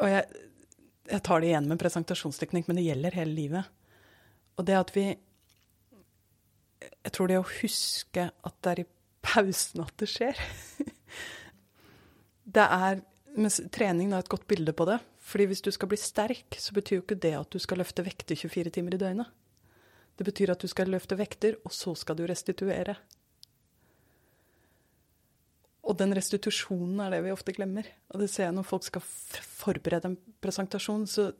Og jeg, jeg tar det igjen med presentasjonsteknikk, men det gjelder hele livet. Og det at vi Jeg tror det å huske at det er i pausen at det skjer Det er men Trening er et godt bilde på det. Fordi hvis du skal bli sterk, så betyr jo ikke det at du skal løfte vekter 24 timer i døgnet. Det betyr at du skal løfte vekter, og så skal du restituere. Og den restitusjonen er det vi ofte glemmer. Og det ser jeg når folk skal forberede en presentasjon, så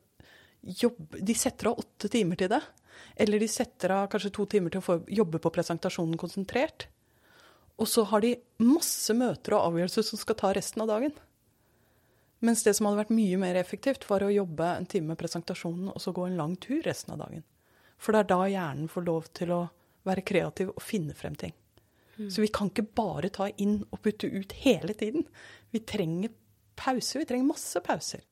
jobber, de setter av åtte timer til det. Eller de setter av kanskje to timer til å jobbe på presentasjonen konsentrert. Og så har de masse møter og avgjørelser som skal ta resten av dagen. Mens det som hadde vært mye mer effektivt, var å jobbe en time med presentasjonen og så gå en lang tur resten av dagen. For det er da hjernen får lov til å være kreativ og finne frem ting. Så vi kan ikke bare ta inn og putte ut hele tiden. Vi trenger pauser. Vi trenger masse pauser.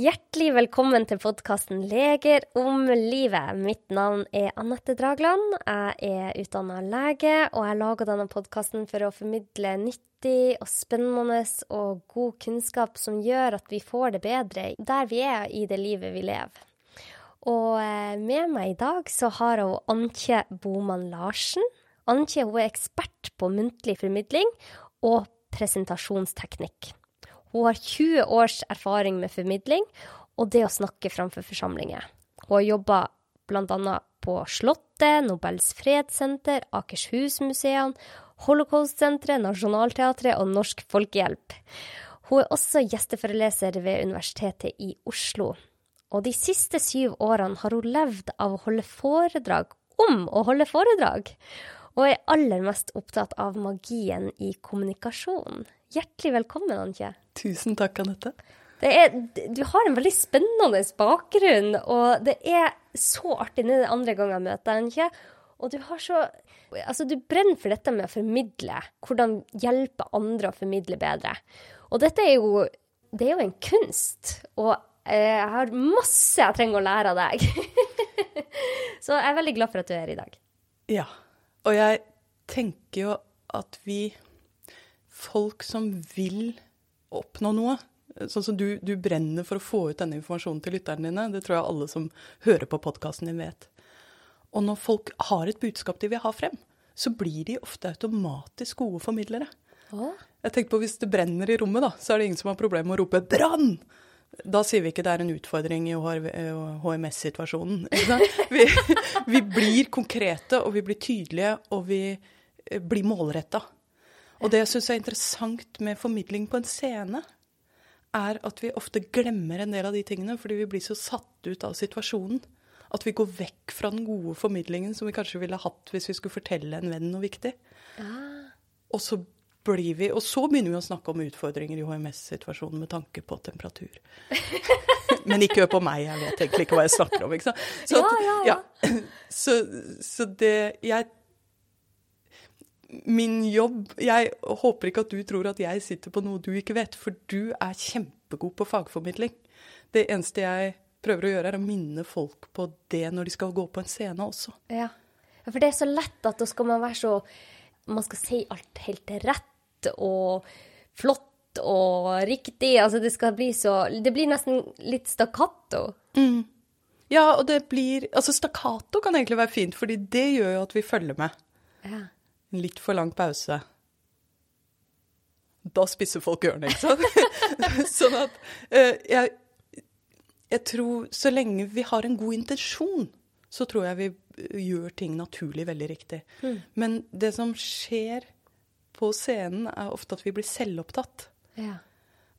Hjertelig velkommen til podkasten Leger om livet. Mitt navn er Anette Dragland. Jeg er utdanna lege, og jeg lager denne podkasten for å formidle nyttig og spennende og god kunnskap som gjør at vi får det bedre der vi er i det livet vi lever. Og eh, med meg i dag så har jeg Antje Boman Larsen. Antje hun er ekspert på muntlig formidling og presentasjonsteknikk. Hun har 20 års erfaring med formidling og det å snakke framfor forsamlinger. Hun har jobba bl.a. på Slottet, Nobels fredssenter, Akershusmuseene, Holocaust-senteret, Nationaltheatret og Norsk Folkehjelp. Hun er også gjesteforeleser ved Universitetet i Oslo. Og de siste syv årene har hun levd av å holde foredrag om å holde foredrag, og er aller mest opptatt av magien i kommunikasjon. Hjertelig velkommen, Anke. Tusen takk, Anette. Er, du har en veldig spennende bakgrunn, og det er så artig. Nå den andre gangen jeg møter deg, Anke. Og du har så Altså, du brenner for dette med å formidle. Hvordan hjelpe andre å formidle bedre. Og dette er jo Det er jo en kunst. Og jeg har masse jeg trenger å lære av deg. så jeg er veldig glad for at du er her i dag. Ja. Og jeg tenker jo at vi Folk som vil oppnå noe, sånn som du, du brenner for å få ut denne informasjonen til lytterne dine, det tror jeg alle som hører på podkasten din, vet. Og når folk har et budskap de vil ha frem, så blir de ofte automatisk gode formidlere. Jeg tenkte på Hvis det brenner i rommet, da, så er det ingen som har problemer med å rope 'brann'! Da sier vi ikke det er en utfordring i HMS-situasjonen. Vi, vi, blir konkrete, og vi blir tydelige, og vi blir målretta. Og det jeg syns er interessant med formidling på en scene, er at vi ofte glemmer en del av de tingene fordi vi blir så satt ut av situasjonen. At vi går vekk fra den gode formidlingen som vi kanskje ville hatt hvis vi skulle fortelle en venn noe viktig. Ah. Og så blir vi, og så begynner vi å snakke om utfordringer i HMS-situasjonen med tanke på temperatur. Men ikke hør på meg, jeg vet egentlig ikke hva jeg snakker om. ikke sant? Så, ja, ja, ja. ja. Så, så det jeg min jobb Jeg håper ikke at du tror at jeg sitter på noe du ikke vet, for du er kjempegod på fagformidling. Det eneste jeg prøver å gjøre, er å minne folk på det når de skal gå på en scene også. Ja, for det er så lett at da skal man være så Man skal si alt helt rett og flott og riktig. Altså det skal bli så Det blir nesten litt stakkato. Mm. Ja, og det blir Altså stakkato kan egentlig være fint, fordi det gjør jo at vi følger med. Ja en litt for lang pause. Da spisser folk ørene, ikke sant? sånn at eh, jeg, jeg tror Så lenge vi har en god intensjon, så tror jeg vi gjør ting naturlig veldig riktig. Mm. Men det som skjer på scenen, er ofte at vi blir selvopptatt. Ja.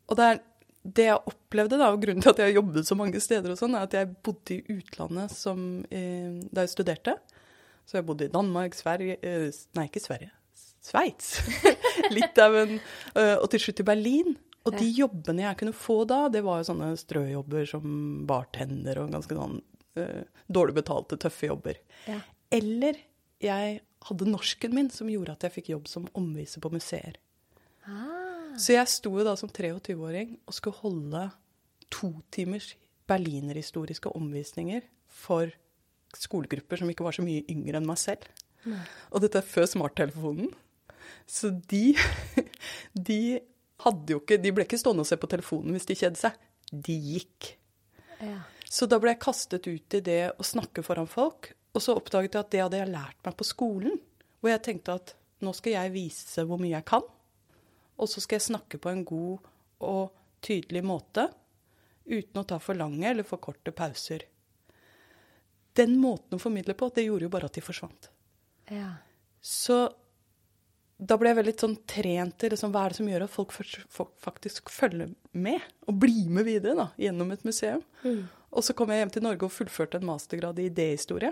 Og det er det jeg opplevde, da, og grunnen til at jeg jobbet så mange steder, og sånn, er at jeg bodde i utlandet som, eh, da jeg studerte. Så jeg bodde i Danmark, Sverige eh, Nei, ikke Sverige. Sveits. Litauen. Eh, og til slutt i Berlin. Og de jobbene jeg kunne få da, det var jo sånne strøjobber som bartender og ganske sånn uh, dårlig betalte, tøffe jobber. Ja. Eller jeg hadde norsken min som gjorde at jeg fikk jobb som omviser på museer. Ah. Så jeg sto jo da som 23-åring og skulle holde to timers berlinerhistoriske omvisninger for skolegrupper som ikke var så mye yngre enn meg selv. Og dette er før smarttelefonen. Så de, de hadde jo ikke De ble ikke stående og se på telefonen hvis de kjedde seg. De gikk. Ja. Så da ble jeg kastet ut i det å snakke foran folk. Og så oppdaget jeg at det hadde jeg lært meg på skolen. Hvor jeg tenkte at nå skal jeg vise hvor mye jeg kan. Og så skal jeg snakke på en god og tydelig måte. Uten å ta for lange eller for korte pauser. Den måten å formidle på, det gjorde jo bare at de forsvant. Ja. Så da ble jeg veldig sånn trent i liksom, hva er det som gjør at folk, folk faktisk følger med, og blir med videre da, gjennom et museum. Og så kom jeg hjem til Norge og fullførte en mastergrad i idéhistorie.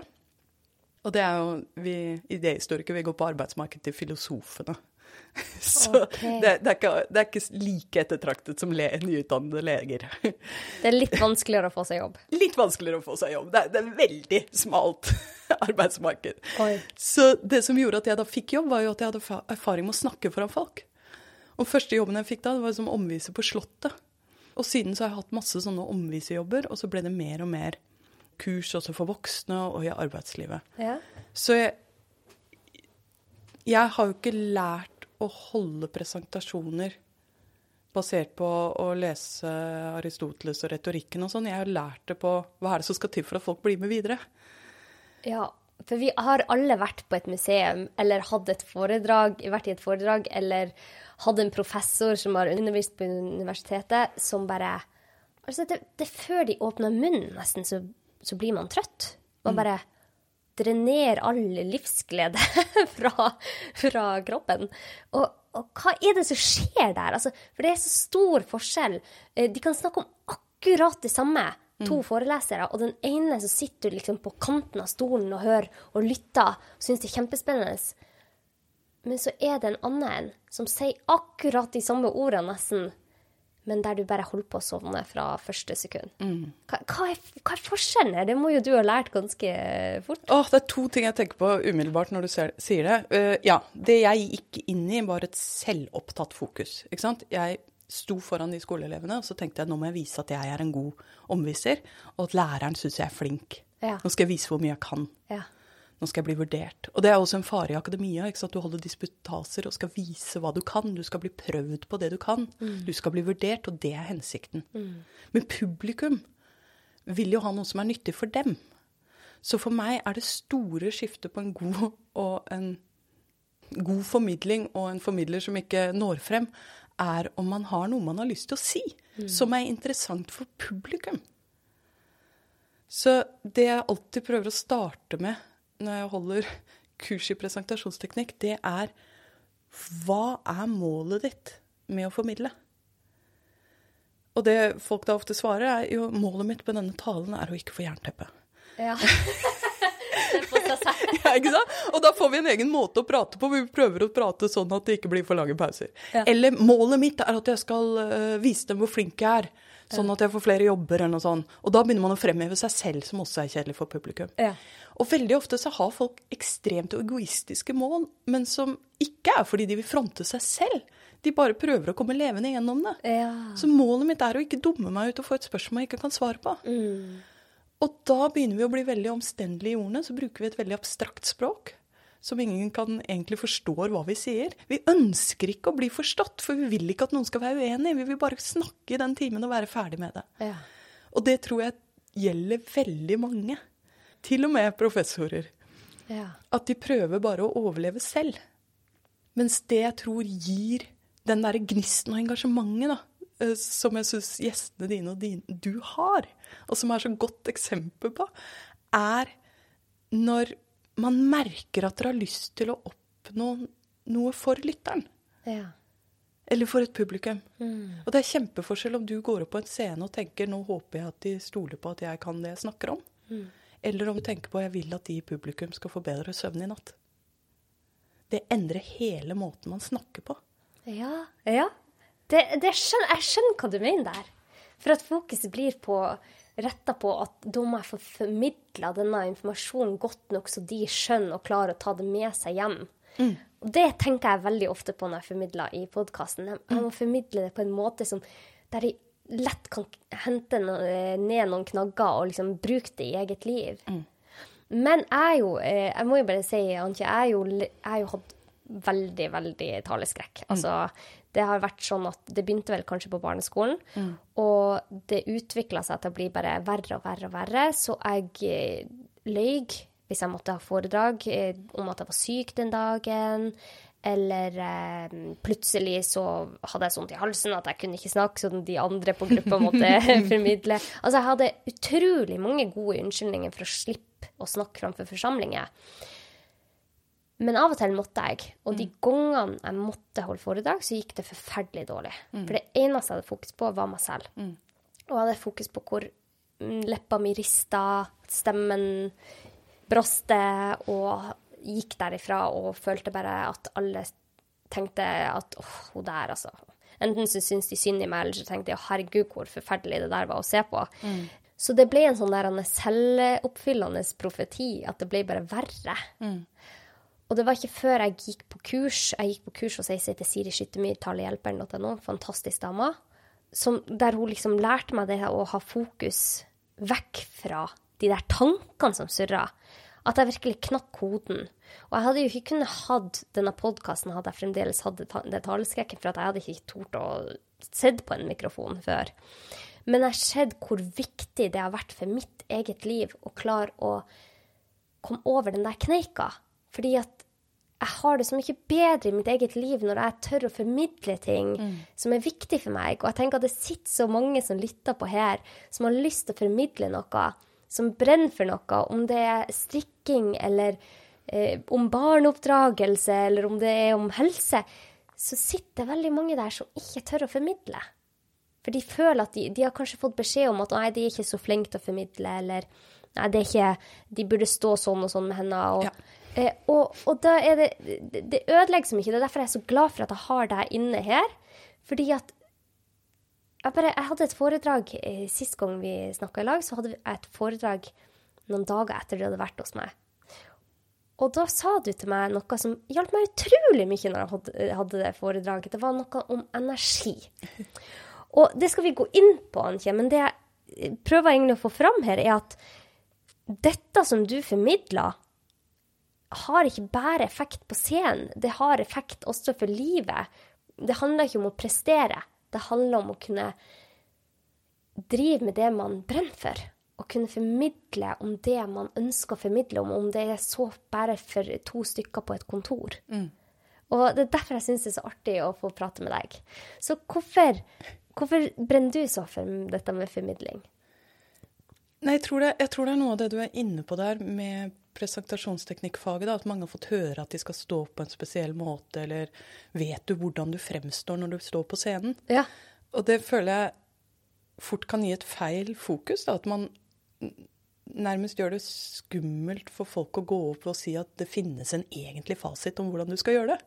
Og det er jo vi idéhistorikere, vi går på arbeidsmarkedet til filosofene. Så okay. det, det, er ikke, det er ikke like ettertraktet som le, nyutdannede leger. Det er litt vanskeligere å få seg jobb. Litt vanskeligere å få seg jobb. Det er, det er veldig smalt arbeidsmarked. Oi. Så det som gjorde at jeg da fikk jobb, var jo at jeg hadde erfaring med å snakke foran folk. Og første jobben jeg fikk da, det var som omviser på Slottet. Og siden så har jeg hatt masse sånne omvisejobber, og så ble det mer og mer kurs også for voksne og i arbeidslivet. Ja. Så jeg, jeg har jo ikke lært å holde presentasjoner basert på å lese Aristoteles og retorikken og sånn. Jeg har lært det på hva er det som skal til for at folk blir med videre. Ja, for vi har alle vært på et museum, eller hatt et foredrag, vært i et foredrag, eller hatt en professor som har undervist på universitetet, som bare Altså, det, det før de åpner munnen, nesten, så, så blir man trøtt. Man bare drenerer all livsglede fra, fra kroppen. Og, og hva er det som skjer der? Altså, for det er så stor forskjell. Eh, De kan snakke om akkurat det samme, to forelesere, og den ene som sitter liksom på kanten av stolen og hører og lytter og syns det er kjempespennende. Men så er det en annen som sier akkurat de samme ordene nesten, men der du bare holder på å sovne fra første sekund. Hva, hva, er, hva er forskjellen her? Det må jo du ha lært ganske fort. Åh, det er to ting jeg tenker på umiddelbart når du ser, sier det. Uh, ja, det jeg gikk inn i, var et selvopptatt fokus. Ikke sant? Jeg sto foran de skoleelevene, og så tenkte jeg nå må jeg vise at jeg er en god omviser, og at læreren syns jeg er flink. Ja. Nå skal jeg vise hvor mye jeg kan. Ja. Nå skal jeg bli vurdert. Og det er også en fare i akademia. ikke sant? Du holder disputaser og skal vise hva du kan. Du skal bli prøvd på det du kan. Du skal bli vurdert, og det er hensikten. Men publikum vil jo ha noe som er nyttig for dem. Så for meg er det store skiftet på en god og en god formidling og en formidler som ikke når frem, er om man har noe man har lyst til å si, som er interessant for publikum. Så det jeg alltid prøver å starte med når jeg holder kurs i presentasjonsteknikk, det er hva er målet ditt med å formidle? Og det folk da ofte svarer, er jo målet mitt med denne talen er å ikke få jernteppe. Ja. Ja, ikke sant? Og da får vi en egen måte å prate på. Vi prøver å prate sånn at det ikke blir for lange pauser. Ja. Eller målet mitt er at jeg skal uh, vise dem hvor flink jeg er. Sånn at jeg får flere jobber eller noe sånt. Og da begynner man å fremheve seg selv, som også er kjedelig for publikum. Ja. Og veldig ofte så har folk ekstremt egoistiske mål, men som ikke er fordi de vil fronte seg selv. De bare prøver å komme levende gjennom det. Ja. Så målet mitt er å ikke dumme meg ut og få et spørsmål jeg ikke kan svare på. Og da begynner vi å bli veldig omstendelige i ordene. Så bruker vi et veldig abstrakt språk som ingen kan egentlig forstår hva vi sier. Vi ønsker ikke å bli forstått, for vi vil ikke at noen skal være uenig. Vi vil bare snakke i den timen og være ferdig med det. Ja. Og det tror jeg gjelder veldig mange. Til og med professorer. Ja. At de prøver bare å overleve selv. Mens det jeg tror gir den derre gnisten og engasjementet, da, eh, som jeg syns gjestene dine og dine, du har, og som er så godt eksempel på, er når man merker at dere har lyst til å oppnå noe for lytteren. Ja. Eller for et publikum. Og det er kjempeforskjell om du går opp på en scene og tenker nå håper jeg at de stoler på at jeg kan det jeg snakker om. Eller om du tenker på jeg vil at de i publikum skal få bedre søvn i natt. Det endrer hele måten man snakker på. Ja. ja. Det, det skjønner, jeg skjønner hva du mener der. For at fokuset blir på retta på at da må jeg få formidla denne informasjonen godt nok, så de skjønner og klarer å ta det med seg hjem. Og det tenker jeg veldig ofte på når jeg formidler i podkasten. Jeg, jeg må formidle det på en måte som der de lett kan hente no, eh, ned noen knagger og liksom bruke det i eget liv. Men jeg jo eh, Jeg må jo bare si, Antje, jeg har jo, jeg jo hatt veldig, veldig taleskrekk. Altså, det har vært sånn at det begynte vel kanskje på barneskolen, og det utvikla seg til å bli bare verre og verre og verre, så jeg eh, løy hvis jeg måtte ha foredrag eh, om at jeg var syk den dagen. Eller eh, plutselig så hadde jeg sånt i halsen at jeg kunne ikke snakke, så de andre på gruppa måtte formidle. Altså, jeg hadde utrolig mange gode unnskyldninger for å slippe å snakke framfor forsamlinger. Men av og til måtte jeg, og de gangene jeg måtte holde foredrag, så gikk det forferdelig dårlig. For det eneste jeg hadde fokus på, var meg selv. Og jeg hadde fokus på hvor mm, leppa mi rista, stemmen bråste, og gikk derifra og følte bare at alle tenkte at åh, hun der, altså. Enten så syntes de synd i meg, eller så tenkte jeg herregud, hvor forferdelig det der var å se på. Så det ble en sånn der selvoppfyllende profeti, at det ble bare verre. Og det var ikke før jeg gikk på kurs Jeg gikk på kurs hos ei som heter Siri Skyttemyr, talehjelperen.no, fantastisk dame, der hun liksom lærte meg det å ha fokus vekk fra de der tankene som surra. At jeg virkelig knakk koden. Og jeg hadde jo ikke kunnet hatt denne podkasten hadde jeg fremdeles hatt det taleskrekket, for at jeg hadde ikke tort å sett på en mikrofon før. Men jeg har sett hvor viktig det har vært for mitt eget liv å klare å komme over den der kneika. Fordi at jeg har det så mye bedre i mitt eget liv når jeg tør å formidle ting som er viktig for meg. Og jeg tenker at det sitter så mange som lytter på her, som har lyst til å formidle noe, som brenner for noe, om det er strikking eller eh, om barneoppdragelse eller om det er om helse, så sitter det veldig mange der som ikke tør å formidle. For de føler at de, de har kanskje fått beskjed om at nei, de er ikke så flinke til å formidle, eller nei, det er ikke, de burde stå sånn og sånn med henne. Og, Ja. Eh, og, og da er det, det, ødelegger så mye. Det er derfor jeg er så glad for at jeg har deg inne her. Fordi at jeg, bare, jeg hadde et foredrag eh, sist gang vi snakka i lag, så hadde jeg et foredrag noen dager etter du hadde vært hos meg. Og da sa du til meg noe som hjalp meg utrolig mye når jeg hadde, hadde det foredraget. Det var noe om energi. Og det skal vi gå inn på, Anke, men det jeg prøver egentlig å få fram her, er at dette som du formidler, har ikke bare effekt på scenen, det har effekt også for livet. Det handler ikke om å prestere, det handler om å kunne drive med det man brenner for. Og kunne formidle om det man ønsker å formidle om, om det er så bare for to stykker på et kontor. Og det er derfor jeg syns det er så artig å få prate med deg. Så hvorfor, hvorfor brenner du så for dette med formidling? Nei, jeg tror, det, jeg tror det er noe av det du er inne på der med presentasjonsteknikkfaget. Da, at mange har fått høre at de skal stå på en spesiell måte, eller vet du hvordan du fremstår når du står på scenen? Ja. Og det føler jeg fort kan gi et feil fokus. Da, at man nærmest gjør det skummelt for folk å gå opp og si at det finnes en egentlig fasit om hvordan du skal gjøre det.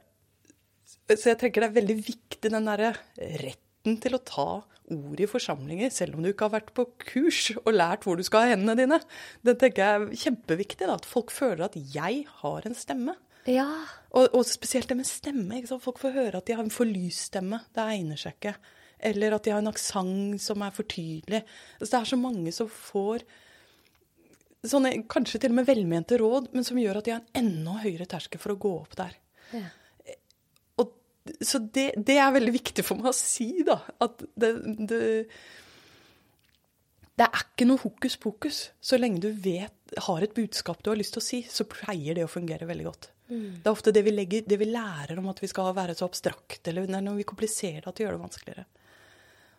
Så jeg tenker det er veldig viktig den derre retten til å ta ord i forsamlinger, selv om du ikke har vært på kurs og lært hvor du skal ha hendene dine. Det tenker jeg er kjempeviktig, da, at folk føler at jeg har en stemme. Ja. Og, og spesielt det med stemme. Folk får høre at de har en for lys stemme. Det egner seg ikke. Eller at de har en aksent som er for tydelig. Altså, det er så mange som får sånne kanskje til og med velmente råd, men som gjør at de har en enda høyere terskel for å gå opp der. Ja. Så det, det er veldig viktig for meg å si, da. At det, det det er ikke noe hokus pokus. Så lenge du vet, har et budskap du har lyst til å si, så pleier det å fungere veldig godt. Det er ofte det vi, legger, det vi lærer om at vi skal være så abstrakt, eller det er når vi kompliserer at det gjør det vanskeligere.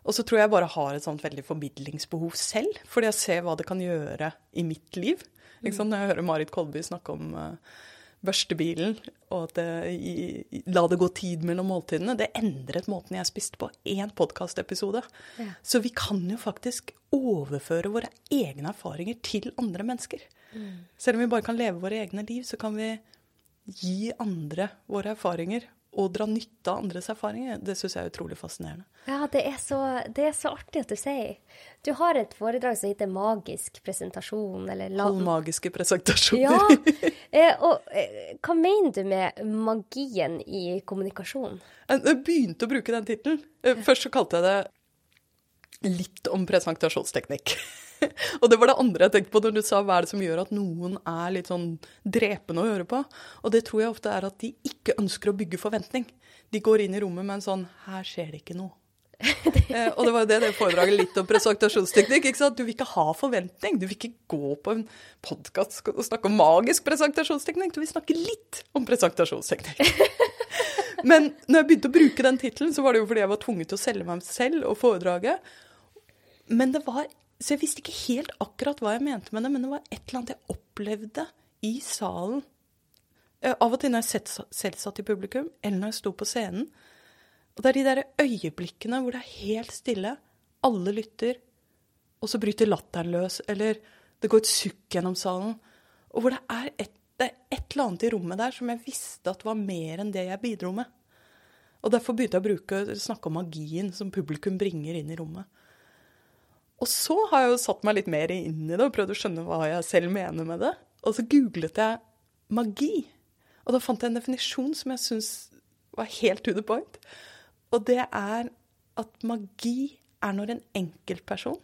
Og så tror jeg bare har et sånt veldig formidlingsbehov selv, fordi jeg ser hva det kan gjøre i mitt liv. Sant? Når jeg hører Marit Kolby snakke om uh, børstebilen, og at i, la det gå tid mellom måltidene, det endret måten jeg spiste på. Én podkastepisode. Ja. Så vi kan jo faktisk overføre våre egne erfaringer til andre mennesker. Selv om vi bare kan leve våre egne liv, så kan vi gi andre våre erfaringer og dra nytte av andres erfaringer. Det syns jeg er utrolig fascinerende. Ja, det er, så, det er så artig at du sier. Du har et foredrag som heter Magisk presentasjon, eller la... Halvmagiske presentasjoner. Ja, eh, og eh, hva mener du med magien i kommunikasjon? Jeg jeg begynte å bruke den tittelen. Eh, Først så kalte jeg det litt om presentasjonsteknikk. og det var det andre jeg tenkte på når du sa hva er det som gjør at noen er litt sånn drepende å høre på. Og det tror jeg ofte er at de ikke ønsker å bygge forventning. De går inn i rommet med en sånn her skjer det ikke noe. eh, og det var jo det det foredraget litt om presentasjonsteknikk. ikke sant? Du vil ikke ha forventning. Du vil ikke gå på en podkast og snakke om magisk presentasjonsteknikk. Du vil snakke litt om presentasjonsteknikk. Men når jeg begynte å bruke den tittelen, så var det jo fordi jeg var tvunget til å selge meg selv og foredraget. Men det var Så jeg visste ikke helt akkurat hva jeg mente med det, men det var et eller annet jeg opplevde i salen. Eh, av og til når jeg selv satt i publikum, eller når jeg sto på scenen. Og det er de der øyeblikkene hvor det er helt stille, alle lytter, og så bryter latteren løs, eller det går et sukk gjennom salen. Og hvor det er et det er et eller annet i rommet der som jeg visste at var mer enn det jeg bidro med. Og derfor begynte jeg å bruke, snakke om magien som publikum bringer inn i rommet. Og så har jeg jo satt meg litt mer inn i det og prøvd å skjønne hva jeg selv mener med det. Og så googlet jeg magi. Og da fant jeg en definisjon som jeg syns var helt to the point. Og det er at magi er når en enkeltperson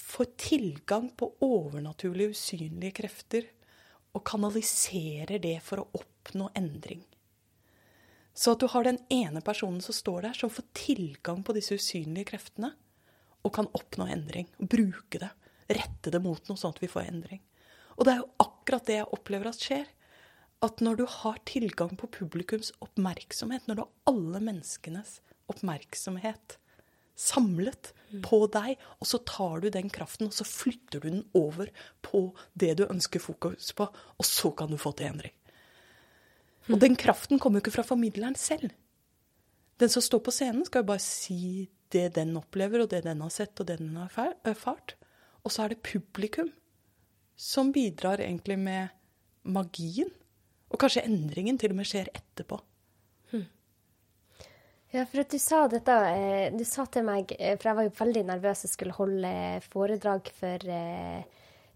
får tilgang på overnaturlige, usynlige krefter og kanaliserer det for å oppnå endring. Så at du har den ene personen som står der, som får tilgang på disse usynlige kreftene og kan oppnå endring. og Bruke det. Rette det mot noe, sånn at vi får endring. Og det er jo akkurat det jeg opplever at skjer. At når du har tilgang på publikums oppmerksomhet, når du har alle menneskenes oppmerksomhet samlet på deg, og så tar du den kraften og så flytter du den over på det du ønsker fokus på, og så kan du få til endring. Og den kraften kommer jo ikke fra formidleren selv. Den som står på scenen, skal jo bare si det den opplever, og det den har sett, og det den har erfart. Og så er det publikum som bidrar egentlig med magien. Og kanskje endringen til og med skjer etterpå. Ja, for at du sa dette eh, Du sa til meg eh, For jeg var jo veldig nervøs jeg skulle holde foredrag for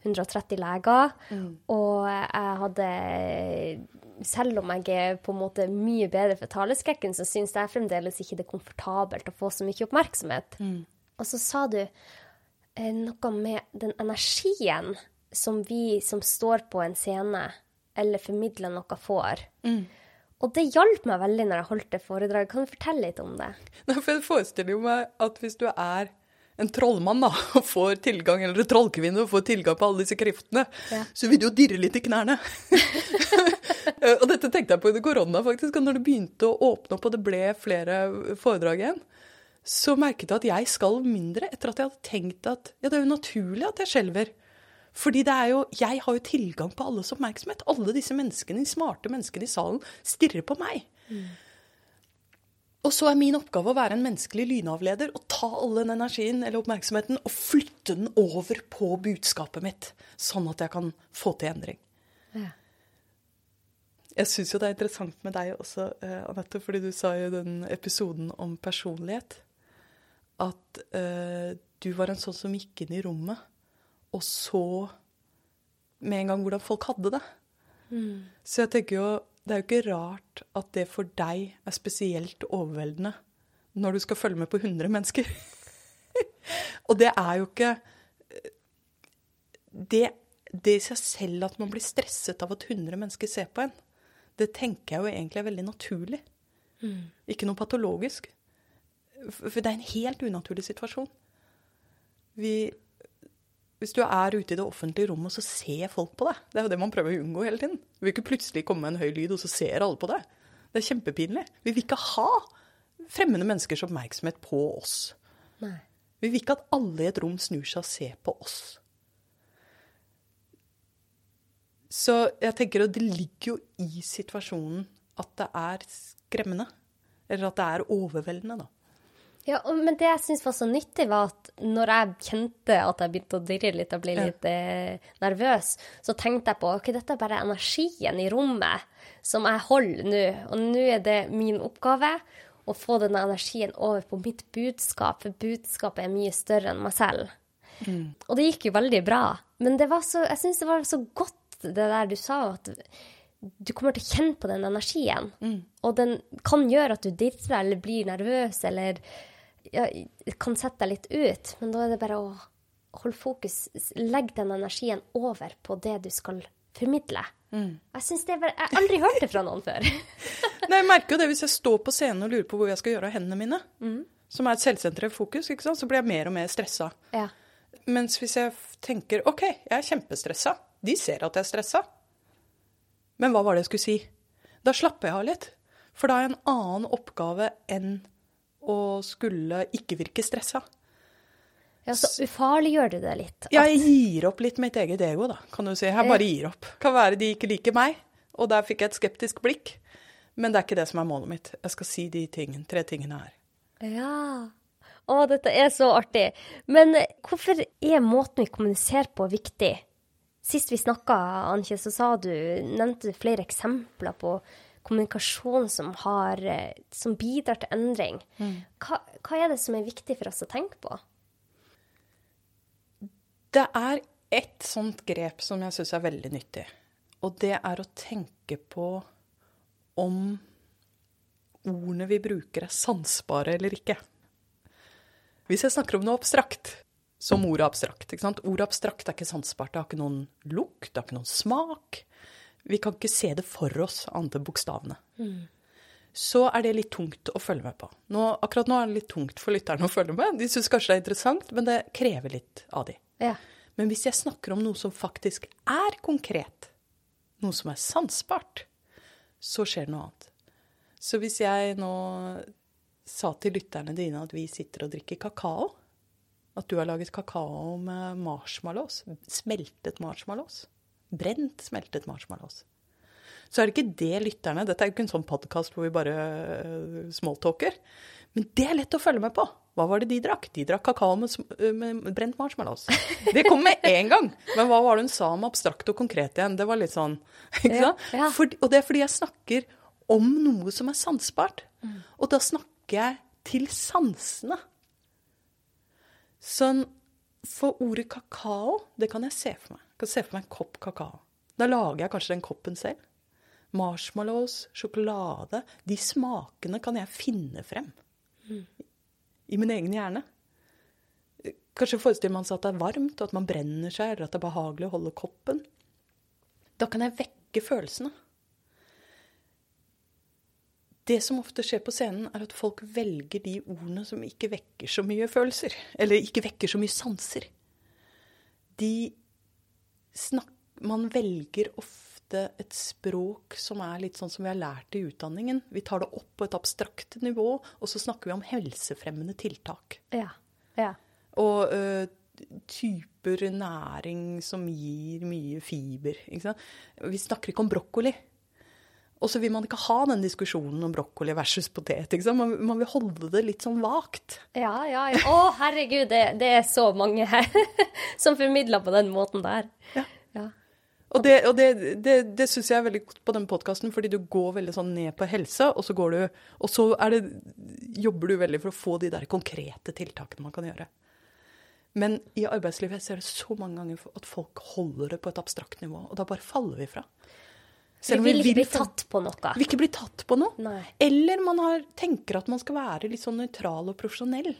130 eh, leger. Mm. Og jeg hadde Selv om jeg er på en måte mye bedre for taleskrekken, så syns jeg fremdeles ikke det er komfortabelt å få så mye oppmerksomhet. Mm. Og så sa du noe med den energien som vi som står på en scene eller formidler noe, får. Mm. Og det hjalp meg veldig når jeg holdt det foredraget. Kan du fortelle litt om det? Nei, for Jeg forestiller jo meg at hvis du er en trollmann da, får tilgang, eller en trollkvinne får tilgang på alle disse kreftene, ja. så vil du jo dirre litt i knærne. og dette tenkte jeg på under korona, faktisk. Og når det begynte å åpne opp og det ble flere foredrag igjen, så merket jeg at jeg skalv mindre etter at jeg hadde tenkt at ja, det er jo naturlig at jeg skjelver. Fordi det er jo, jeg har jo tilgang på alles oppmerksomhet. Alle disse menneskene, de smarte menneskene i salen stirrer på meg. Mm. Og så er min oppgave å være en menneskelig lynavleder og ta all den energien eller oppmerksomheten og flytte den over på budskapet mitt, sånn at jeg kan få til endring. Ja. Jeg syns jo det er interessant med deg også, uh, Anette, fordi du sa jo den episoden om personlighet at uh, du var en sånn som gikk inn i rommet og så med en gang hvordan folk hadde det. Mm. Så jeg tenker jo det er jo ikke rart at det for deg er spesielt overveldende når du skal følge med på 100 mennesker. og det er jo ikke det, det, i seg selv at man blir stresset av at 100 mennesker ser på en, det tenker jeg jo egentlig er veldig naturlig. Mm. Ikke noe patologisk. For det er en helt unaturlig situasjon. Vi, hvis du er ute i det offentlige rommet, så ser folk på deg. Det er jo det man prøver å unngå hele tiden. Du vil ikke plutselig komme med en høy lyd, og så ser alle på deg. Det er kjempepinlig. Vi vil ikke ha fremmede menneskers oppmerksomhet på oss. Nei. Vi vil ikke at alle i et rom snur seg og ser på oss. Så jeg tenker at det ligger jo i situasjonen at det er skremmende. Eller at det er overveldende, da. Ja, men det jeg syns var så nyttig, var at når jeg kjente at jeg begynte å dirre litt og bli litt eh, nervøs, så tenkte jeg på ok, dette er bare energien i rommet som jeg holder nå. Og nå er det min oppgave å få denne energien over på mitt budskap, for budskapet er mye større enn meg selv. Mm. Og det gikk jo veldig bra. Men det var så, jeg syns det var så godt det der du sa, at du kommer til å kjenne på den energien. Mm. Og den kan gjøre at du dirrer eller blir nervøs eller ja, kan sette deg litt ut, men da er det bare å holde fokus, Legg den energien over på det du skal formidle. Jeg det er bare, jeg har aldri hørt det fra noen før. Nei, jeg merker jo det hvis jeg står på scenen og lurer på hvor jeg skal gjøre av hendene mine, som er et selvsentrert fokus, så blir jeg mer og mer stressa. ja. Mens hvis jeg tenker OK, jeg er kjempestressa. De ser at jeg er stressa. Men hva var det jeg skulle si? Da slapper jeg av litt. For da har jeg en annen oppgave enn å skulle ikke virke stressa. ja, så ufarliggjør du det litt. Jeg gir opp litt mitt eget ego, da, kan du si. Jeg bare gir opp. Kan være de ikke liker meg, og der fikk jeg et skeptisk blikk. Men det er ikke det som er målet mitt. Jeg skal si de tingene, tre tingene her. Ja. Å, dette er så artig. Men eh, hvorfor er måten vi kommuniserer på viktig? Sist vi snakka, Anke, så sa du, nevnte du flere eksempler på kommunikasjon som, har, eh, som bidrar til endring. Hva, hva er det som er viktig for oss å tenke på? Det er ett sånt grep som jeg syns er veldig nyttig. Og det er å tenke på om ordene vi bruker, er sansbare eller ikke. Hvis jeg snakker om noe abstrakt, som ordet abstrakt ikke sant? Ordet abstrakt er ikke sansbart. Det har ikke noen lukt, det har ikke noen smak. Vi kan ikke se det for oss, annet enn bokstavene. Så er det litt tungt å følge med på. Nå, akkurat nå er det litt tungt for lytterne å følge med. De syns kanskje det er interessant, men det krever litt av de. Ja. Men hvis jeg snakker om noe som faktisk er konkret, noe som er sansbart, så skjer det noe annet. Så hvis jeg nå sa til lytterne dine at vi sitter og drikker kakao, at du har laget kakao med marshmallows, smeltet marshmallows, brent smeltet marshmallows, så er det ikke det lytterne Dette er jo ikke en sånn podkast hvor vi bare øh, smalltalker. Men det er lett å følge med på. Hva var det de drakk? De drakk kakao med, med brent marshmallows. Det kom med en gang. Men hva var det hun sa om abstrakt og konkret igjen? Det var litt sånn ikke sant? ja. Fordi- og det er fordi jeg snakker om noe som er sansbart. Og da snakker jeg til sansene. Sånn, for ordet kakao, det kan jeg se for meg. Jeg kan se for meg en kopp kakao. Da lager jeg kanskje den koppen selv. Marshmallows, sjokolade. De smakene kan jeg finne frem. I min egen hjerne. Kanskje forestiller man seg at det er varmt, og at man brenner seg, eller at det er behagelig å holde koppen. Da kan jeg vekke følelsene. Det som ofte skjer på scenen, er at folk velger de ordene som ikke vekker så mye følelser. Eller ikke vekker så mye sanser. De snak Man velger ofte et språk som er litt sånn som vi har lært i utdanningen. Vi tar det opp på et abstrakt nivå, og så snakker vi om helsefremmende tiltak. Ja. ja. Og ø, typer næring som gir mye fiber. Vi snakker ikke om brokkoli. Og så vil man ikke ha den diskusjonen om brokkoli versus potet. Man, man vil holde det litt sånn vagt. Ja, ja, ja. Å, herregud, det, det er så mange her som formidler på den måten der. Ja. Ja. Og det, og det, det, det syns jeg er veldig godt på den podkasten, fordi du går veldig sånn ned på helse, og så, går du, og så er det, jobber du veldig for å få de der konkrete tiltakene man kan gjøre. Men i arbeidslivet ser jeg så mange ganger at folk holder det på et abstrakt nivå, og da bare faller vi fra. Vi vil ikke bli tatt på noe. vil ikke bli tatt på noe. Nei. Eller man har, tenker at man skal være litt sånn nøytral og profesjonell.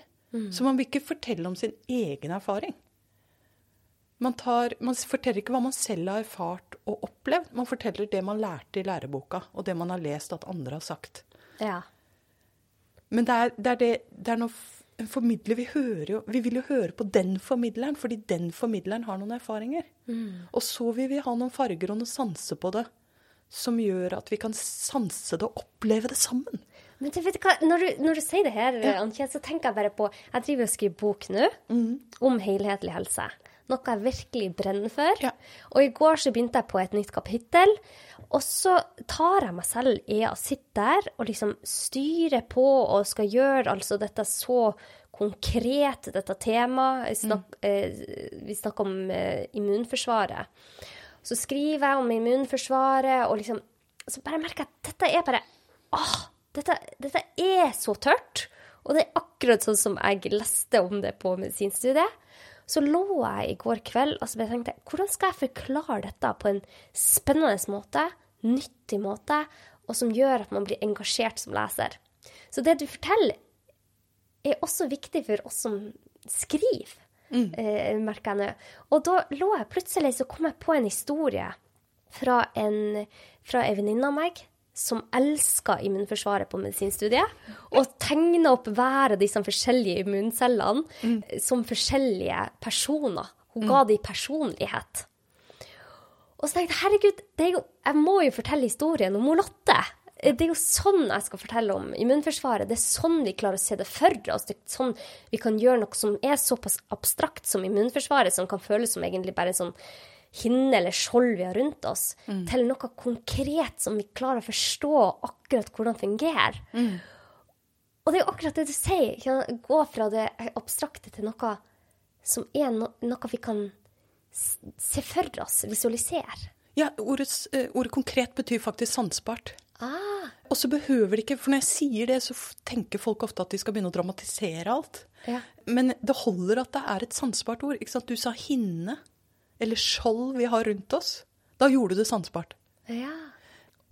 Så man vil ikke fortelle om sin egen erfaring. Man, tar, man forteller ikke hva man selv har erfart og opplevd. Man forteller det man lærte i læreboka, og det man har lest at andre har sagt. Ja. Men det er, det er, det, det er noe, en formidler vi, hører jo, vi vil jo høre på den formidleren, fordi den formidleren har noen erfaringer. Og så vil vi ha noen farger og noen sanser på det som gjør at vi kan sanse det og oppleve det sammen. Men du vet hva, når du, når du sier det her, Antje, så tenker jeg bare på Jeg driver og skriver bok nå om helhetlig helse. Noe jeg virkelig brenner for. Ja. Og i går så begynte jeg på et nytt kapittel. Og så tar jeg meg selv i å sitte der og liksom styre på og skal gjøre altså dette så konkret, dette temaet. Snak, mm. eh, vi snakker om eh, immunforsvaret. Så skriver jeg om immunforsvaret, og liksom Så bare merker jeg at dette er bare Åh, dette, dette er så tørt. Og det er akkurat sånn som jeg leste om det på medisinstudiet. Så lå jeg i går kveld og så bare tenkte hvordan skal jeg forklare dette på en spennende måte, nyttig måte, og som gjør at man blir engasjert som leser. Så det du forteller, er også viktig for oss som skriver, eh, merker jeg nå. Og da lå jeg plutselig så kom jeg på en historie fra en, fra ei venninne av meg som elska immunforsvaret på medisinstudiet, og tegna opp hver av disse forskjellige immuncellene mm. som forskjellige personer. Hun ga dem personlighet. Og så tenkte jeg herregud, det er jo, jeg må jo fortelle historien om Lotte. Det er jo sånn jeg skal fortelle om immunforsvaret. Det er sånn vi klarer å se det for oss. Det er sånn vi kan gjøre noe som er såpass abstrakt som immunforsvaret, som kan føles som egentlig bare en sånn hinne eller skjold vi har rundt oss, til noe konkret som vi klarer å forstå akkurat hvordan fungerer. Og det er jo akkurat det du sier. Gå fra det abstrakte til noe som er no noe vi kan se for oss, visualisere. Ja, ordets, eh, ordet konkret betyr faktisk sansbart. Ah, Og så behøver det ikke, for når jeg sier det, så tenker folk ofte at de skal begynne å dramatisere alt. Ja. Men det holder at det er et sansbart ord. Du sa hinne, eller skjold vi har rundt oss. Da gjorde du det sansbart. ja.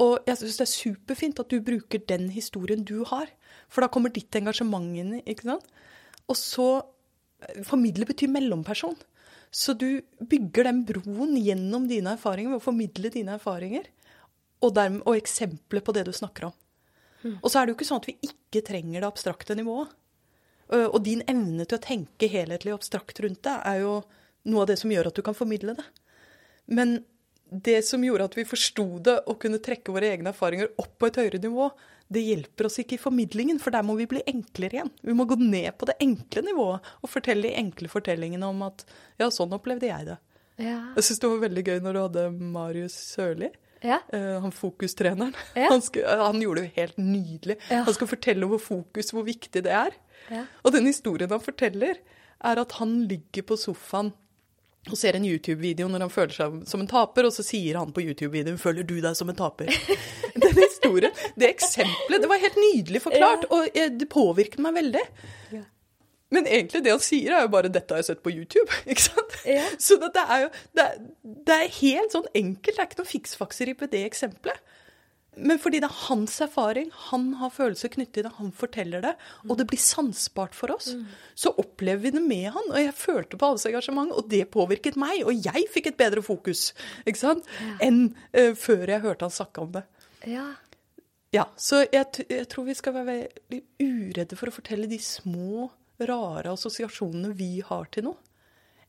Og jeg syns det er superfint at du bruker den historien du har. For da kommer ditt engasjement inn ikke sant? Og så eh, Formidle betyr mellomperson. Så du bygger den broen gjennom dine erfaringer ved å formidle dine erfaringer. Og, dermed, og eksempler på det du snakker om. Og så er det jo ikke sånn at vi ikke trenger det abstrakte nivået. Og din evne til å tenke helhetlig og abstrakt rundt det er jo noe av det som gjør at du kan formidle det. Men det som gjorde at vi forsto det og kunne trekke våre egne erfaringer opp på et høyere nivå, det hjelper oss ikke i formidlingen, for der må vi bli enklere igjen. Vi må gå ned på det enkle nivået og fortelle de enkle fortellingene om at ja, sånn opplevde jeg det. Ja. Jeg syns det var veldig gøy når du hadde Marius Sørli. Ja. Uh, han fokustreneren. Ja. Han, skal, han gjorde det jo helt nydelig. Ja. Han skal fortelle hvor fokus, hvor viktig det er. Ja. Og den historien han forteller, er at han ligger på sofaen og ser en YouTube-video når han føler seg som en taper, og så sier han på YouTube-videoen 'Føler du deg som en taper?' Den historien, det eksempelet, det var helt nydelig forklart, og eh, det påvirket meg veldig. Ja. Men egentlig det han sier, er jo bare 'dette har jeg sett på YouTube'. ikke sant? Ja. Så det er jo det er, det er helt sånn enkelt. Det er ikke noe fiksfakseri på det eksempelet. Men fordi det er hans erfaring, han har følelser knyttet til det, han forteller det, og det blir sansbart for oss, så opplever vi det med han. Og jeg følte på hans engasjement, og det påvirket meg. Og jeg fikk et bedre fokus ikke sant? enn uh, før jeg hørte han snakke om det. Ja. Ja, så jeg, jeg tror vi skal være veldig uredde for å fortelle de små, rare assosiasjonene vi har til noe.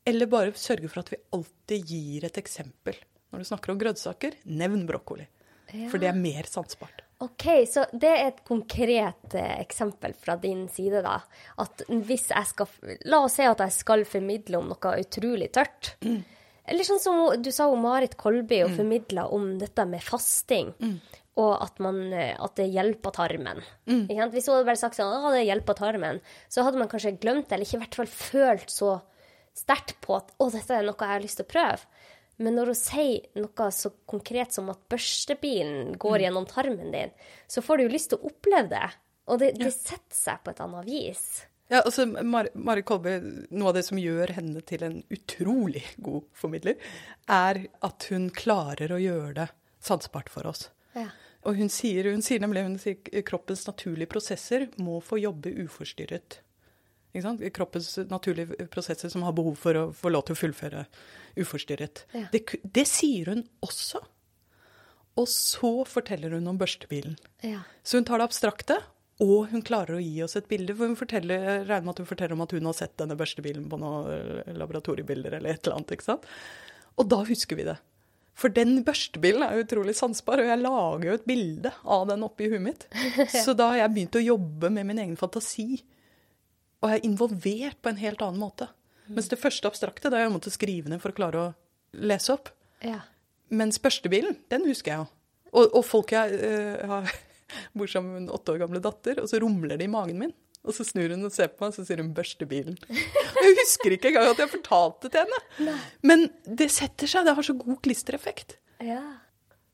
Eller bare sørge for at vi alltid gir et eksempel. Når du snakker om grønnsaker, nevn brokkoli. For det er mer sansbart. OK, så det er et konkret eh, eksempel fra din side, da. At hvis jeg skal La oss si at jeg skal formidle om noe utrolig tørt. Eller sånn som du sa om Marit Kolby, og formidla om dette med fasting. Og at, man, eh, at det hjelper tarmen. Sant? Hvis hun hadde bare sagt sånn, at det hjelper tarmen, så hadde man kanskje glemt det, eller ikke i hvert fall følt så sterkt på at å, dette er noe jeg har lyst til å prøve. Men når hun sier noe så konkret som at børstebilen går gjennom tarmen din, så får du jo lyst til å oppleve det. Og det, det setter seg på et annet vis. Ja, altså, Mar Mari Kolbe, Noe av det som gjør henne til en utrolig god formidler, er at hun klarer å gjøre det sansbart for oss. Og hun sier, hun sier nemlig hun sier kroppens naturlige prosesser må få jobbe uforstyrret. Ikke sant? Kroppens naturlige prosesser som har behov for å få lov til å fullføre uforstyrret. Ja. Det, det sier hun også. Og så forteller hun om børstebilen. Ja. Så hun tar det abstrakte, og hun klarer å gi oss et bilde. For hun forteller, jeg regner med at hun forteller om at hun har sett denne børstebilen på noen eh, laboratoriebilder eller et eller annet. ikke sant? Og da husker vi det. For den børstebilen er utrolig sansbar, og jeg lager jo et bilde av den oppi huet mitt. Så da har jeg begynt å jobbe med min egen fantasi. Og jeg er involvert på en helt annen måte. Mens det første abstrakte, da jeg måttet skrive ned for å klare å lese opp. Ja. Mens børstebilen, den husker jeg jo. Og, og folk jeg eh, har bor sammen med en åtte år gamle datter, og så rumler det i magen min. Og så snur hun og ser på meg, og så sier hun 'børstebilen'. bilen'. Jeg husker ikke engang at jeg fortalte det til henne. Men det setter seg. Det har så god klistereffekt. Ja.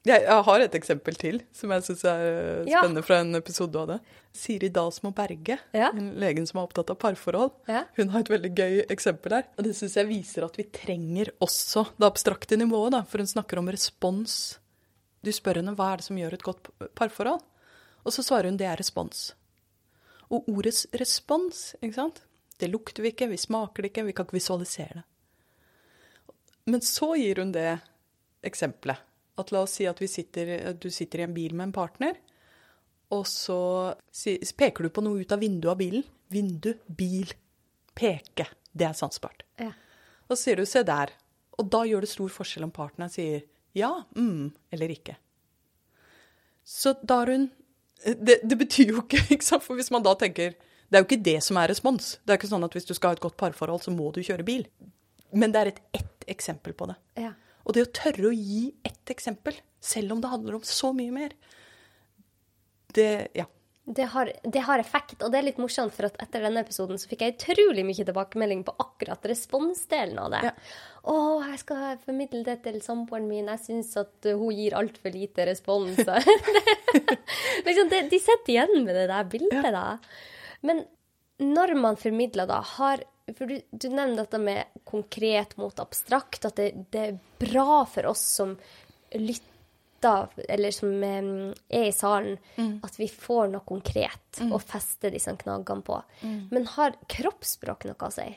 Jeg, jeg har et eksempel til som jeg syns er spennende Ja. fra en episode av det. Siri Dalsmo Berge, Ja. en legen som er opptatt av parforhold. Ja. Hun har et veldig gøy eksempel her. Og det syns jeg viser at vi trenger også det abstrakte nivået, da. For hun snakker om respons. Du spør henne hva er det som gjør et godt parforhold, og så svarer hun det er respons. Og ordets respons, ikke sant? Det lukter vi ikke, vi smaker det ikke, vi kan ikke visualisere det. Men så gir hun det eksempelet. At la oss si at sitter, du sitter i en bil med en partner, og så peker du på noe ut av vinduet av bilen. Vindu, bil, peke. Det er sansbart. Ja. Og så sier du 'se der'. Og da gjør det stor forskjell om partneren sier ja, mm, eller ikke. Så da har hun det, det, betyr jo ikke, ikke sant? For hvis man da tenker Det er jo ikke det som er respons. Det er ikke sånn at hvis du skal ha et godt parforhold, så må du kjøre bil. Men det er et ett eksempel på det. Ja. Og det å tørre å gi ett eksempel, selv om det handler om så mye mer, det Ja. Det har, det har, effekt, og det er litt morsomt, for at etter denne episoden så fikk jeg utrolig mye tilbakemelding på akkurat responsdelen av det. Ja. 'Å, jeg skal formidle det til samboeren min. Jeg syns at hun gir altfor lite respons.' liksom, det, de sitter igjen med det der bildet, ja. da. Men når man formidler, da, har For du, du nevner dette med konkret mot abstrakt, at det, det er bra for oss som lytter eller som er i salen, mm. at vi får noe konkret mm. å feste disse knaggene på. Mm. Men har kroppsspråk noe å si?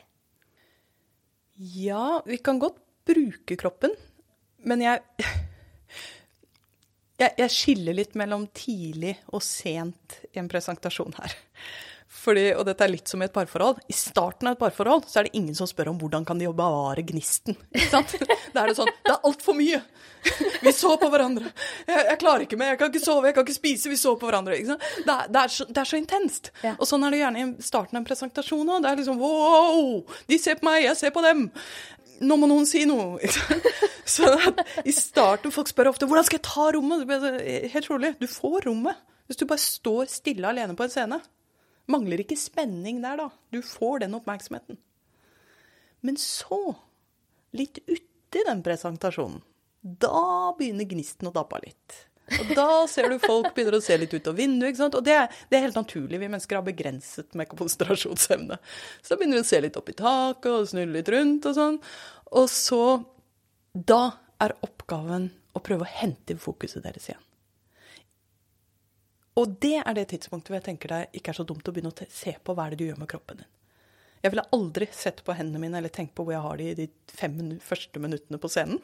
Ja, vi kan godt bruke kroppen, men jeg jeg, jeg, skiller litt mellom tidlig og sent i en presentasjon her. Fordi, og dette er litt som i et parforhold. I starten av et parforhold så er det ingen som spør om hvordan kan de bevare gnisten. Ikke sant? Da er det sånn Det er altfor mye! Vi så på hverandre. Jeg, jeg, klarer ikke mer. Jeg kan ikke sove, jeg kan ikke spise. Vi så på hverandre. Det, er, det, er så, det er så intenst. Ja. Og sånn er det gjerne i starten av en presentasjon òg. Det er liksom wow! De ser på meg, jeg ser på dem. Nå må noen si noe. Så i starten Folk spør ofte hvordan skal jeg ta rommet. Helt rolig, du får rommet. Hvis du bare står stille alene på en scene. Mangler ikke spenning der, da. Du får den oppmerksomheten. Men så, litt uti den presentasjonen, da begynner gnisten å dappe litt. Og da ser du folk begynner å se litt ut av vinduet. ikke sant? Og det, det, er helt naturlig. Vi mennesker har begrenset med konsentrasjonsevne. Så da begynner du å se litt opp i taket og snu litt rundt og sånn. Og så Da er oppgaven å prøve å hente fokuset deres igjen. Og det er det tidspunktet hvor jeg tenker det ikke er så dumt å begynne å se på hva er det du gjør med kroppen din. Jeg ville aldri sett på hendene mine eller tenkt på hvor jeg har de de fem første minuttene på scenen.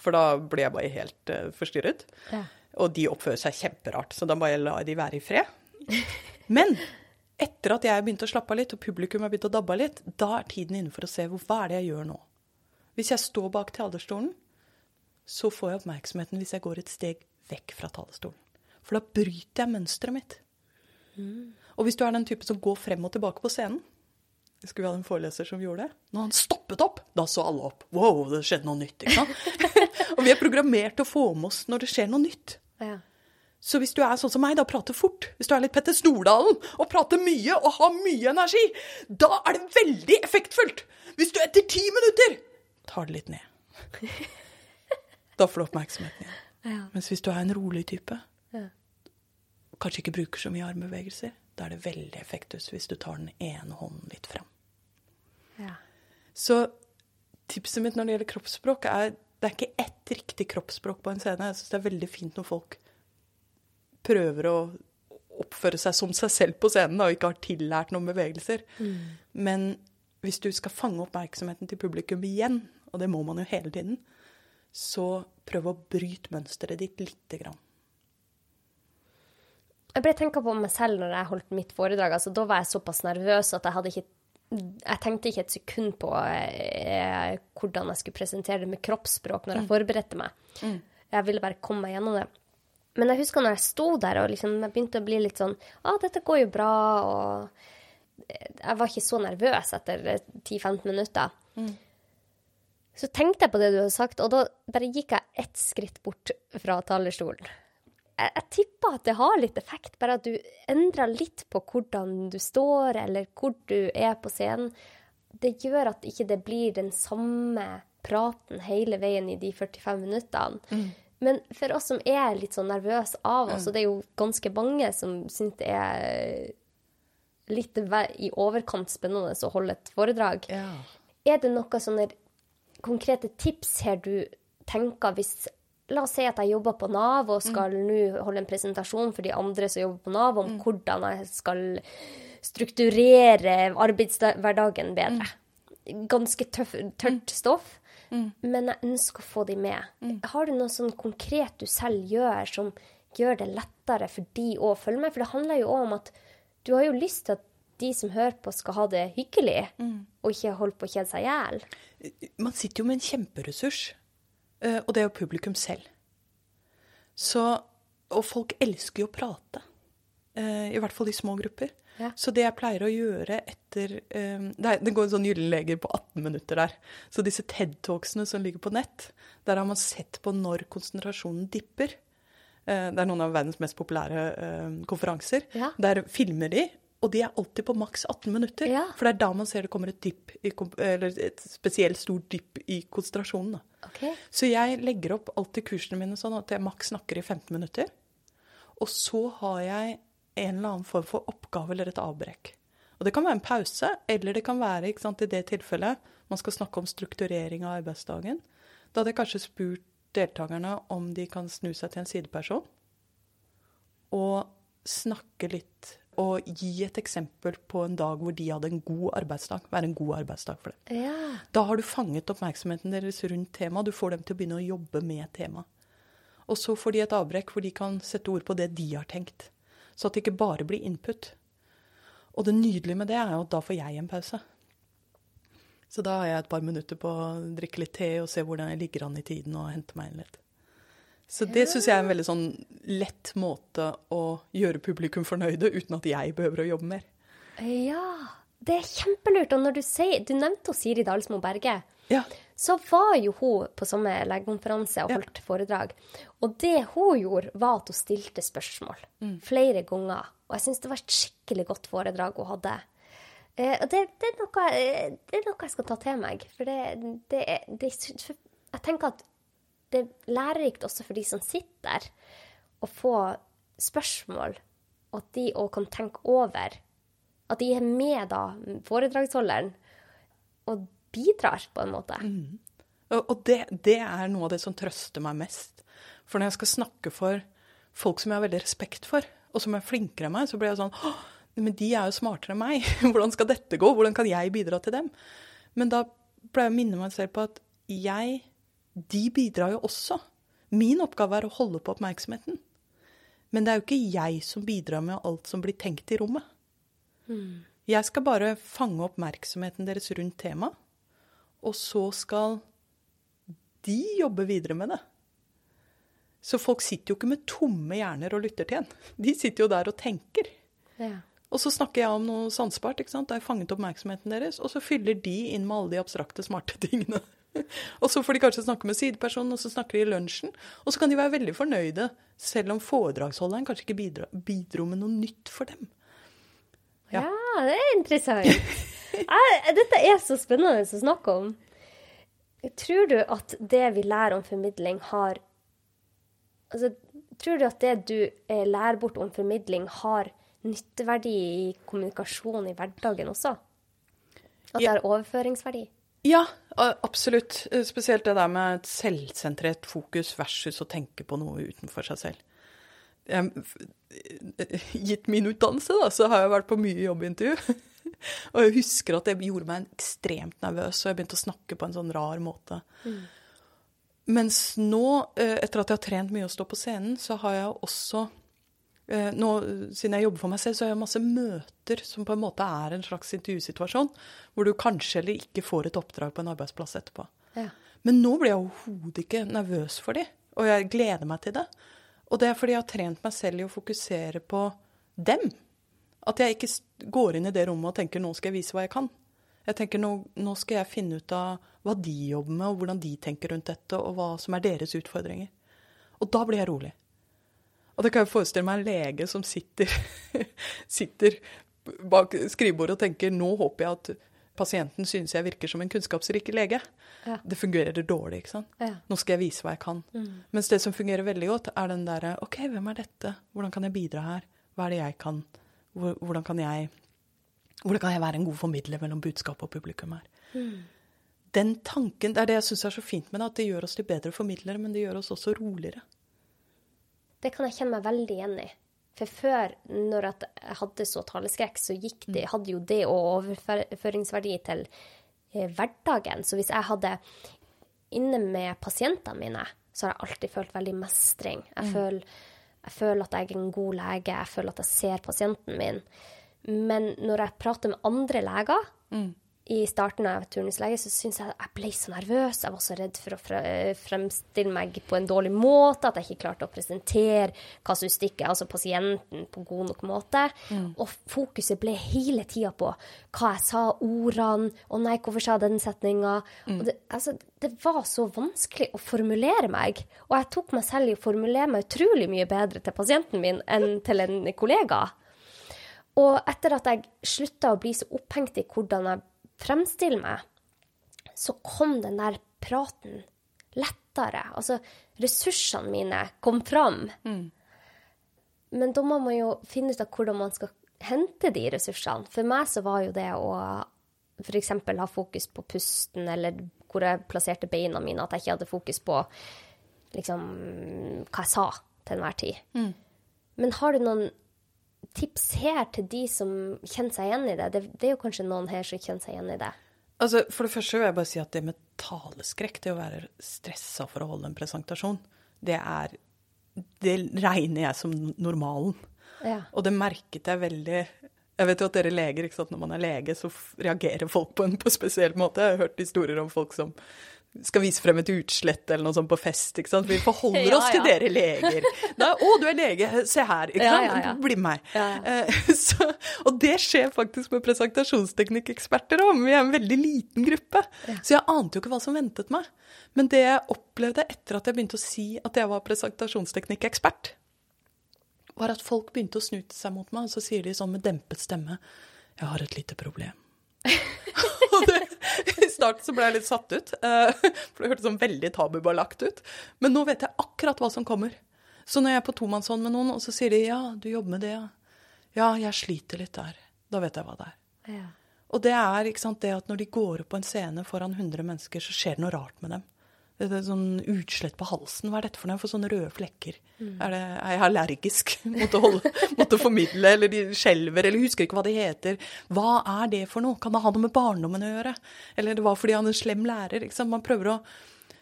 For da blir jeg bare helt uh, forstyrret. Ja. Og de oppfører seg kjemperart, så da bare lar de være i fred. Men etter at jeg begynte å slappe av litt, og publikum har begynt å dabbe litt, da er tiden inne for å se hva er det jeg gjør nå. Hvis jeg står bak talerstolen, så får jeg oppmerksomheten hvis jeg går et steg vekk fra talerstolen. For da bryter jeg mønsteret mitt. Mm. Og hvis du er den type som går frem og tilbake på scenen skulle vi hatt en foreleser som gjorde det. Når han stoppet opp, da så alle opp. Wow, det skjedde noe nytt. ikke sant? og vi er programmert til å få med oss når det skjer noe nytt. Ja. Så hvis du er sånn som meg, da prater fort, hvis du er litt Petter Stordalen og prater mye og har mye energi, da er det veldig effektfullt. Hvis du etter ti minutter tar det litt ned, da får du oppmerksomheten igjen. Ja. Mens hvis du er en rolig type, kanskje ikke bruker så mye armbevegelser, da er det veldig effektus hvis du tar den ene hånden litt fram. Ja. Så tipset mitt når det gjelder kroppsspråk, er det er ikke ett riktig kroppsspråk på en scene. Jeg syns det er veldig fint når folk prøver å oppføre seg som seg selv på scenen og ikke har tillært noen bevegelser. Mm. Men hvis du skal fange oppmerksomheten til publikum igjen, og det må man jo hele tiden, så prøv å bryte mønsteret ditt lite grann. Jeg ble tenka på meg selv når jeg holdt mitt foredrag. altså Da var jeg såpass nervøs at jeg hadde ikke jeg tenkte ikke et sekund på eh, hvordan jeg skulle presentere det med kroppsspråk når jeg mm. forberedte meg. Mm. Jeg ville bare komme meg gjennom det. Men jeg husker når jeg sto der og liksom, jeg begynte å bli litt sånn Å, dette går jo bra. Og jeg var ikke så nervøs etter 10-15 minutter. Mm. Så tenkte jeg på det du hadde sagt, og da bare gikk jeg ett skritt bort fra talerstolen jeg, jeg tipper at det har litt effekt, bare at du endrer litt på hvordan du står, eller hvor du er på scenen. Det gjør at ikke det blir den samme praten hele veien i de 45 minuttene. Mm. Men for oss som er litt sånn nervøse av oss, mm. og det er jo ganske mange som syns det er litt i overkant spennende å holde et foredrag, ja. er det noen sånne konkrete tips her du tenker hvis La oss si at jeg jobber på Nav og skal mm. nå holde en presentasjon for de andre som jobber på Nav, om mm. hvordan jeg skal strukturere arbeidshverdagen bedre. Ganske tøff, tørt stoff, men jeg ønsker å få de med. Har du noe sånn konkret du selv gjør som gjør det lettere for de å følge med? For det handler jo òg om at du har jo lyst til at de som hører på, skal ha det hyggelig, og ikke holde på å kjede seg i hjel. Man sitter jo med en kjemperessurs, og det er jo publikum selv. Så, og folk elsker jo å prate. eh, I hvert fall i små grupper. Ja. Så det jeg pleier å gjøre etter eh, Det, er, det går en sånn gyllenleger på 18 minutter der. Så disse TED-talksene som ligger på nett, der har man sett på når konsentrasjonen dipper. Eh, Det er noen av verdens mest populære eh, konferanser. Ja. Der filmer de, og de er alltid på maks 18 minutter. Ja. For det er da man ser det kommer et dypp, eller et spesielt stort dypp i konsentrasjonen. Okay. Så jeg legger opp alltid kursene mine sånn at jeg maks snakker i 15 minutter. Og så har jeg en eller annen form for oppgave eller et avbrekk. Og det kan være en pause, eller det kan være sant, i det tilfellet man skal snakke om strukturering av arbeidsdagen. Da hadde jeg kanskje spurt deltakerne om de kan snu seg til en sideperson og snakke litt og gi et eksempel på en dag hvor de hadde en god arbeidsdag. Være en god arbeidsdag for dem. Ja. Da har du fanget oppmerksomheten deres rundt temaet. Du får dem til å begynne å jobbe med temaet. Og så får de et avbrekk hvor de kan sette ord på det de har tenkt. Så at det ikke bare blir input. Og det nydelige med det er jo at da får jeg en pause. Så da har jeg et par minutter på å drikke litt te og se hvordan jeg ligger an i tiden og hente meg inn litt. Så det syns jeg er en veldig sånn lett måte å gjøre publikum fornøyde uten at jeg behøver å jobbe mer. ja. Det er kjempelurt. Og når du sier Du nevnte Siri Dalsmo Berge. Ja. Så var jo hun på samme legekonferanse og Ja. holdt foredrag. Og det hun gjorde, var at hun stilte spørsmål flere ganger. Og jeg syns det var et skikkelig godt foredrag hun hadde. Eh, og det, det, er noe, eh, det er noe jeg skal ta til meg. For det, det, er- Jeg tenker at det er lærerikt også for de som sitter der, å få spørsmål, og at de òg kan tenke over. At de er med, da, foredragsholderen, og bidrar, på en måte. Og og det, det er noe av det som trøster meg mest. For når jeg skal snakke for folk som jeg har veldig respekt for, og som er flinkere enn meg, så blir jeg sånn men de er jo smartere enn meg. Hvordan skal dette gå? Hvordan kan jeg bidra til dem? Men da pleier jeg å minne meg selv på at jeg De bidrar jo også. Min oppgave er å holde på oppmerksomheten. Men det er jo ikke jeg som bidrar med alt som blir tenkt i rommet. Jeg skal bare fange oppmerksomheten deres rundt temaet, og så skal de jobbe videre med det. Så folk sitter jo ikke med tomme hjerner og lytter til en. De sitter jo der og tenker. Ja. Og så snakker jeg om noe sansbart. ikke sant? Da har jeg fanget oppmerksomheten deres, og så fyller de inn med alle de abstrakte, smarte tingene. og så får de kanskje snakke med sidepersonen, og så snakker de i lunsjen. Og så kan de være veldig fornøyde, selv om foredragsholderen kanskje ikke bidro, bidro med noe nytt for dem. Ja, Ja. det er interessant. Dette er så spennende å snakke om. Tror du at det vi lærer om formidling, har Altså, tror du at det du lærer bort om formidling, har nytteverdi i kommunikasjon i hverdagen også? At det har overføringsverdi? Ja, absolutt. Eh, Spesielt det der med et selvsentrert fokus versus å tenke på noe utenfor seg selv. Jeg, gitt min utdannelse, da, så har jeg vært på mye jobbintervju. Og jeg husker at det gjorde meg ekstremt nervøs, og jeg begynte å snakke på en sånn rar måte. Mens nå, eh, etter at jeg har trent mye å stå på scenen, så har jeg også eh, nå, Siden jeg jobber for meg selv, så har jeg masse møter som på en måte er en slags intervjusituasjon, hvor du kanskje eller ikke får et oppdrag på en arbeidsplass etterpå. Ja. Men nå blir jeg overhodet ikke nervøs for de, og jeg gleder meg til det. Og det er fordi jeg har trent meg selv i å fokusere på dem. At jeg ikke går inn i det rommet og tenker nå skal jeg vise hva jeg kan. Jeg tenker nå, nå skal jeg finne ut av hva de jobber med, og hvordan de tenker rundt dette, og hva som er deres utfordringer. Og da blir jeg rolig. Og det kan jeg forestille meg en lege som sitter, sitter bak skrivebordet og tenker nå håper jeg at pasienten synes jeg virker som en kunnskapsrik lege. Ja. Det fungerer dårlig, ikke sant. Ja. Nå skal jeg vise hva jeg kan. Mens det som fungerer veldig godt, er den derre OK, hvem er dette? Hvordan kan jeg bidra her? Hva er det jeg kan? Hvordan kan jeg hvordan kan jeg være en god formidler mellom budskap og publikum her? Den tanken, Det er det jeg syns er så fint med det, at det gjør oss til bedre formidlere, men det gjør oss også roligere. Det kan jeg kjenne meg veldig igjen i. For før, når jeg hadde så taleskrekk, så det, hadde jo det og overføringsverdi til eh, hverdagen. Så hvis jeg hadde inne med pasientene mine, så har jeg alltid følt veldig mestring. Jeg, føler, jeg føler at jeg er en god lege, jeg føler at jeg ser pasienten min. Men når jeg prater med andre leger i starten av turnuslege, så syntes jeg jeg ble så nervøs. Jeg var så redd for å fremstille meg på en dårlig måte, at jeg ikke klarte å presentere kasustikket, altså pasienten, på god nok måte. Og fokuset ble hele tida på hva jeg sa, ordene. 'Å nei, hvorfor sa jeg den setninga?' Mm. det, altså, det var så vanskelig å formulere meg. Og jeg tok meg selv i å formulere meg utrolig mye bedre til pasienten min enn til en kollega. Og etter at jeg slutta å bli så opphengt i hvordan jeg fremstiller meg, så kom den der praten lettere. Altså, ressursene mine kom fram. Men da må man jo finne ut av hvordan man skal hente de ressursene. For meg så var jo det å f.eks. ha fokus på pusten, eller hvor jeg plasserte beina mine, at jeg ikke hadde fokus på liksom, hva jeg sa til enhver tid. Men har du noen tips her til de som kjenner seg igjen i det? Det, det er jo kanskje noen her som kjenner seg igjen i det. Altså, For det første vil jeg bare si at det med taleskrekk, det å være stressa for å holde en presentasjon, det er Det regner jeg som normalen. Ja. Og det merket jeg veldig Jeg vet jo at dere leger, ikke sant? når man er lege, så reagerer folk på en på spesiell måte. Jeg har hørt historier om folk som skal vise frem et utslett eller noe sånt på fest. ikke sant? Vi forholder Ja, oss til dere leger. Da, 'Å, du er lege. Se her.' ikke sant? ja, ja. Bli med meg. Ja, ja. Eh, Så, og det skjer faktisk med presentasjonsteknikkeksperter òg. Vi er en veldig liten gruppe. Så jeg ante jo ikke hva som ventet meg. Men det jeg opplevde etter at jeg begynte å si at jeg var presentasjonsteknikkekspert, var at folk begynte å snu seg mot meg, og så sier de sånn med dempet stemme 'Jeg har et lite problem'. og det, I starten så ble jeg litt satt ut, eh, for det hørtes sånn veldig tabubelagt ut. Men nå vet jeg akkurat hva som kommer. Så når jeg er på tomannshånd med noen, og så sier de 'ja, du jobber med det', ja'. Ja, jeg sliter litt der. Da vet jeg hva det er. Ja. Og det er ikke sant, det at når de går opp på en scene foran 100 mennesker, så skjer det noe rart med dem. Det er sånn utslett på halsen. Hva er dette for noe? Får sånne røde flekker. Er, det, er jeg allergisk mot å, holde, måtte formidle, eller de skjelver, eller husker ikke hva de heter. Hva er det for noe? Kan det ha noe med barndommen å gjøre? Eller det var fordi han er en slem lærer. Man prøver å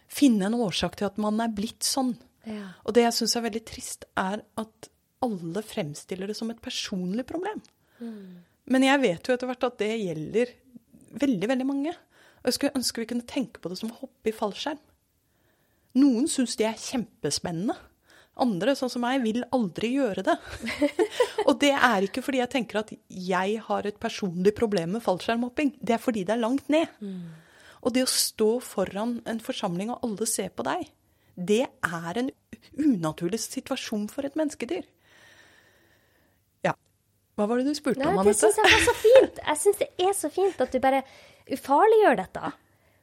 finne en årsak til at man er blitt sånn. Ja. Og det jeg syns er veldig trist, er at alle fremstiller det som et personlig problem. Men jeg vet jo etter hvert at det gjelder veldig, veldig mange. Og jeg skulle ønske vi kunne tenke på det som å hoppe i fallskjerm. Noen syns det er kjempespennende. Andre, sånn som meg, vil aldri gjøre det. og det er ikke fordi jeg tenker at jeg har et personlig problem med fallskjermhopping. Det er fordi det er langt ned. Og det å stå foran en forsamling og alle ser på deg, det er en unaturlig situasjon for et menneskedyr. Ja. Hva var det du spurte Nei, om, det syns jeg var så fint. Jeg syns det er så fint at du bare ufarliggjør dette.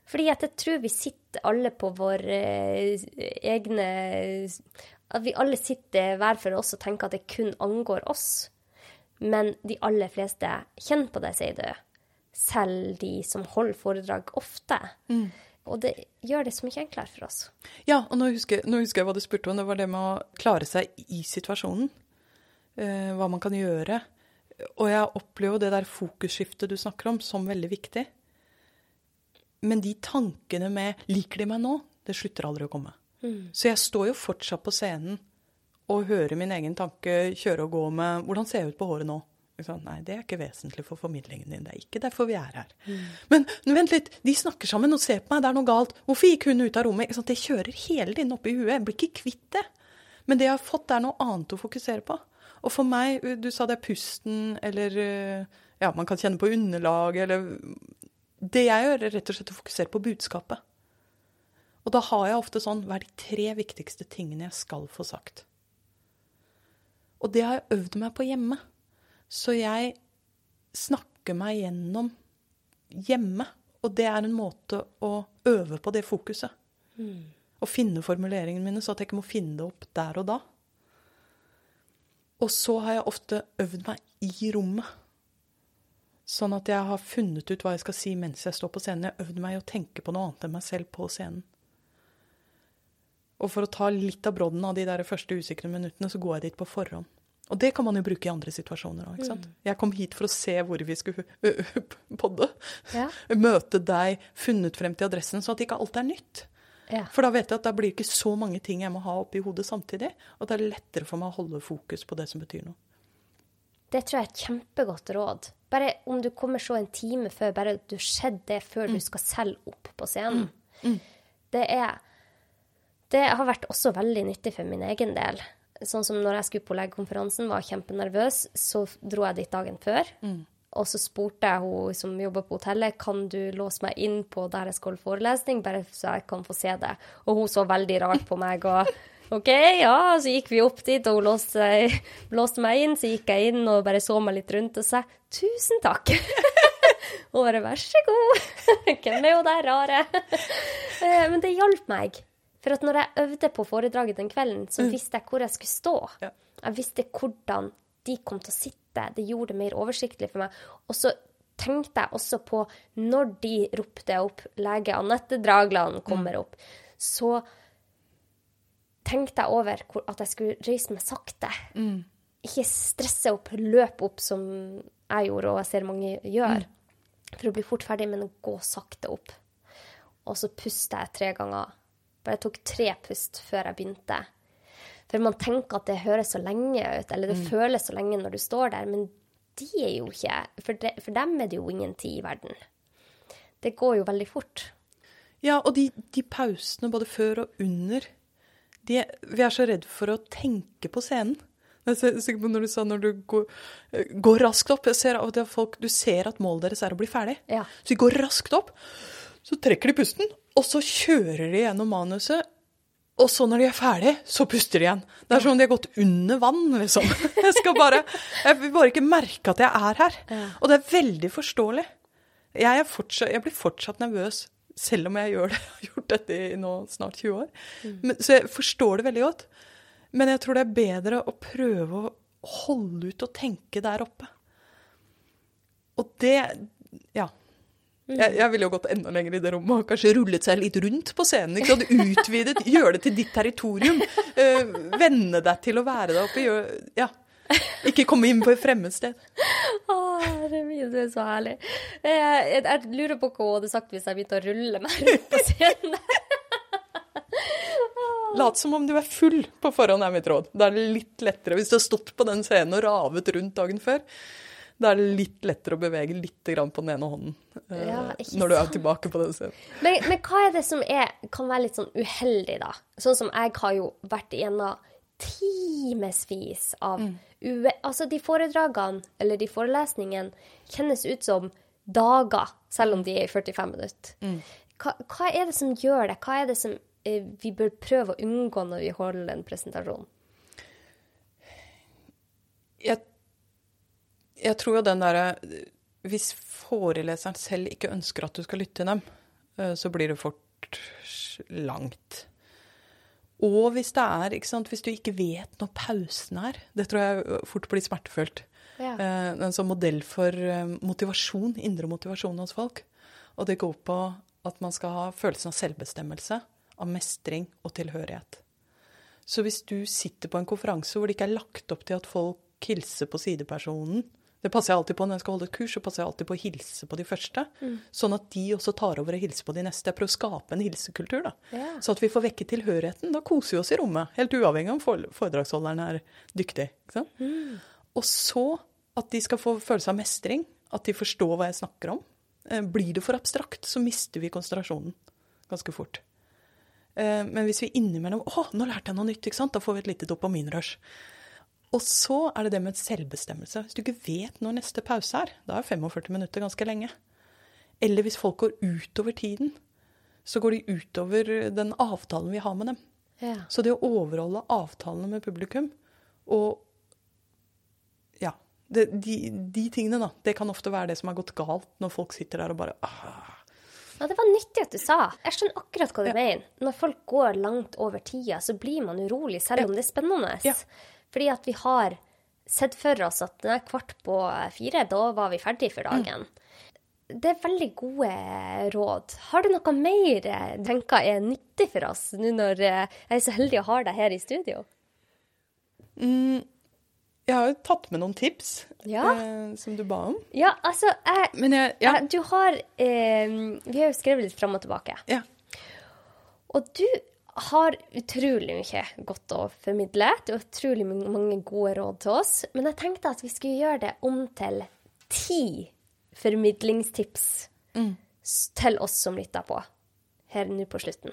Fordi jeg tror vi sitter alle på våre eh, egne At vi alle sitter hver for oss og tenker at det kun angår oss. Men de aller fleste kjenner på det, sier du. Selv de som holder foredrag ofte. Mm. Og det gjør det så mye enklere for oss. Ja, og nå husker, nå husker jeg hva du spurte om. Det var det med å klare seg i situasjonen. Eh, hva man kan gjøre. Og jeg opplever jo det der fokusskiftet du snakker om, som veldig viktig. Men de tankene med 'liker de meg nå', det slutter aldri å komme. Så jeg står jo fortsatt på scenen og hører min egen tanke kjøre og gå med 'hvordan ser jeg ut på håret nå'? Nei, det er ikke vesentlig for formidlingen din. Det er ikke derfor vi er her. Men vent litt, de snakker sammen og ser på meg, det er noe galt. Hvorfor gikk hun ut av rommet? Det kjører hele tiden opp i huet. Jeg blir ikke kvitt det. Men det jeg har fått, er noe annet å fokusere på. Og for meg, du sa det er pusten, eller eh, ja, man kan kjenne på underlag, eller Det jeg gjør, er rett og slett å fokusere på budskapet. Og da har jeg ofte sånn Hva er de tre viktigste tingene jeg skal få sagt? Og det har jeg øvd meg på hjemme. Så jeg snakker meg gjennom hjemme. Og det er en måte å øve på det fokuset. Å finne formuleringene mine, så at jeg ikke må finne det opp der og da. Og så har jeg ofte øvd meg i rommet. Sånn at jeg har funnet ut hva jeg skal si mens jeg står på scenen. Jeg har øvd meg i å tenke på noe annet enn meg selv på scenen. Og for å ta litt av brodden av de der første usikre minuttene, så går jeg dit på forhånd. Og det kan man jo bruke i andre situasjoner òg. Mm. Jeg kom hit for å se hvor vi skulle podde. Ja. Møte deg, funnet frem til adressen, så at ikke alt er nytt. Ja. For da vet jeg at da blir det ikke så mange ting jeg må ha oppi hodet samtidig. Og det er lettere for meg å holde fokus på det som betyr noe. Det tror jeg er et kjempegodt råd. Bare om du kommer så en time før, bare du skjedde det før du skal selv opp på scenen. Det er Det har vært også veldig nyttig for min egen del. Sånn som når jeg skulle på legekonferansen, var kjempenervøs, så dro jeg dit dagen før. Og så spurte jeg hun som jobber på hotellet, kan du låse meg inn på der jeg skal holde forelesning, bare så jeg kan få se det. Og hun så veldig rart på meg og OK, ja. Så gikk vi opp dit, og hun låste, låste meg inn. Så gikk jeg inn og bare så meg litt rundt og sa tusen takk. og bare vær så god. Hvem er hun der rare? Eh, Men det hjalp meg. For at når jeg øvde på foredraget den kvelden, så visste jeg hvor jeg skulle stå. Ja. Jeg visste hvordan de kom til å sitte. Det gjorde det mer oversiktlig for meg. Og så tenkte jeg også på når de ropte opp lege Anette Dragland kommer opp, så tenkte jeg over at jeg skulle reise meg sakte. Ikke stresse opp, løpe opp som jeg gjorde, og jeg ser mange gjør. For å bli fort ferdig, men gå sakte opp. Og så puster jeg tre ganger. Bare tok tre pust før jeg begynte. For man tenker at det høres så lenge ut, eller det føles så lenge når du står der, men de er jo ikke For, de, for dem er det jo ingen tid i verden. Det går jo veldig fort. Ja, og de, de pausene både før og under de, Vi er så redd for å tenke på scenen. Jeg er sikker på når du sa når du går, eh, går raskt opp jeg ser at folk, Du ser at målet deres er å bli ferdig. Ja. Så de går raskt opp, så trekker de pusten, og så kjører de gjennom manuset. Og så når de er ferdig, så puster de igjen. Det er som om de har gått under vann, liksom. Jeg skal bare, jeg vil bare ikke merke at jeg er her. Og det er veldig forståelig. Jeg, er fortsatt, jeg blir fortsatt nervøs, selv om jeg gjør det. Gjort dette i nå snart 20 år. Men, så jeg forstår det veldig godt. Men jeg tror det er bedre å prøve å holde ut og tenke der oppe. Og det Ja. Jeg, jeg ville jo gått enda lenger i det rommet og kanskje rullet seg litt rundt på scenen. ikke sant? Utvidet, gjøre det til ditt territorium. Uh, venne deg til å være der oppe. Gjør, ja. Ikke komme inn på et fremmed sted. Å, herre min, du er så herlig. Jeg, jeg, jeg lurer på hva hun hadde sagt hvis jeg begynte å rulle meg rundt på scenen. Lat som om du er full på forhånd, er mitt råd. Da er det litt lettere. Hvis du har stått på den scenen og ravet rundt dagen før, da er det litt lettere å bevege litt grann på den ene hånden eh, Ja, når du er tilbake på den scenen. Men, men hva er det som er, kan være litt sånn uheldig, da? Sånn som jeg har jo vært igjennom timevis av ue... Altså, de foredragene, eller de forelesningene, kjennes ut som dager, selv om de er i 45 minutter. Hva, hva er det som gjør det? Hva er det som eh, vi bør prøve å unngå når vi holder en presentasjon? jeg, jeg tror jo den derre Hvis foreleseren selv ikke ønsker at du skal lytte til dem, eh, så blir det fort langt. Og hvis det er, ikke sant, hvis du ikke vet når pausen er, det tror jeg fort blir smertefullt. Ja. Eh, En sånn modell for eh, motivasjon, indre motivasjon hos folk. Og det går på at man skal ha følelsen av selvbestemmelse, av mestring og tilhørighet. Så hvis du sitter på en konferanse hvor det ikke er lagt opp til at folk hilser på sidepersonen Det passer jeg alltid på når jeg skal holde et kurs, så passer jeg alltid på å hilse på de første. Sånn at de også tar over og hilser på de neste. Jeg prøver å skape en hilsekultur. da. Ja. Så at vi får vekket tilhørigheten. Da koser vi oss i rommet. Helt uavhengig om foredragsholderen er dyktig. Sant? Og så at de skal få følelse av mestring. At de forstår hva jeg snakker om. Eh, Blir det for abstrakt, så mister vi konsentrasjonen ganske fort. Eh, Men hvis vi innimellom Å, nå lærte jeg noe nytt! ikke sant? Da får vi et lite dopaminrush. Og så er det det med selvbestemmelse. Hvis du ikke vet når neste pause er, da er 45 minutter ganske lenge. Eller hvis folk går utover tiden, så går de utover den avtalen vi har med dem. Ja. Så det å overholde avtalene med publikum og Ja. Det, de, de tingene, da. Det kan ofte være det som har gått galt når folk sitter der og bare ah, Ja, det var nyttig at du sa. Jeg skjønner akkurat hva du mener. Når folk går langt over tida, så blir man urolig, selv om det er spennende. Ja. Fordi at vi har sett for oss at det er kvart på fire, da var vi ferdig for dagen. Det er veldig gode råd. Har du noe mer eh, du tenker er nyttig for oss, nå når eh, jeg er så heldig å ha deg her i studio? Jeg har jo tatt med noen tips Ja. eh, som du ba om. Ja, altså, jeg, Men jeg Ja. Du har eh, Vi har jo skrevet litt fram og tilbake. ja. Og du har utrolig mye godt å formidle. Du har utrolig mange gode råd til oss. Men jeg tenkte at vi skulle gjøre det om til ti formidlingstips mm. til oss som lytter på her nå på slutten.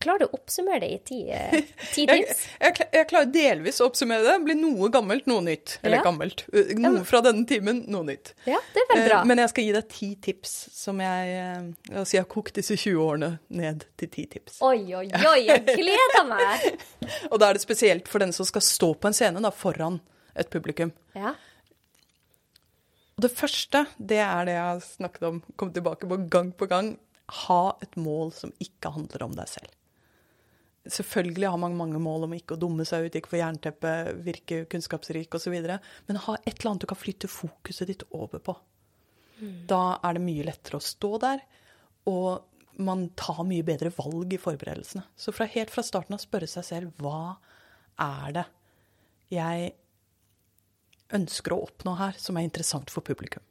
Klarer du å oppsummere det i ti, eh, ti tips? jeg, jeg, jeg klarer delvis å oppsummere det. Blir noe gammelt, noe nytt. Eller Ja. gammelt. Uh, Noe fra denne timen, noe nytt. Ja, det er veldig bra. Eh, Men jeg skal gi deg ti tips som jeg eh, Altså, jeg har kokt disse 20 årene ned til ti tips. Oi, oi, oi, jeg gleder meg! Og da er det spesielt for den som skal stå på en scene da, foran et publikum. Ja. Og det første, det er det jeg har snakket om, kom tilbake på gang på gang. Ha et mål som ikke handler om deg selv. Selvfølgelig har man mange mål om ikke å dumme seg ut, ikke få jernteppe, virke kunnskapsrik osv. Men ha et eller annet du kan flytte fokuset ditt over på. Da er det mye lettere å stå der, og man tar mye bedre valg i forberedelsene. Så fra helt fra starten av spørre seg selv hva er det jeg ønsker å oppnå her som er interessant for publikum.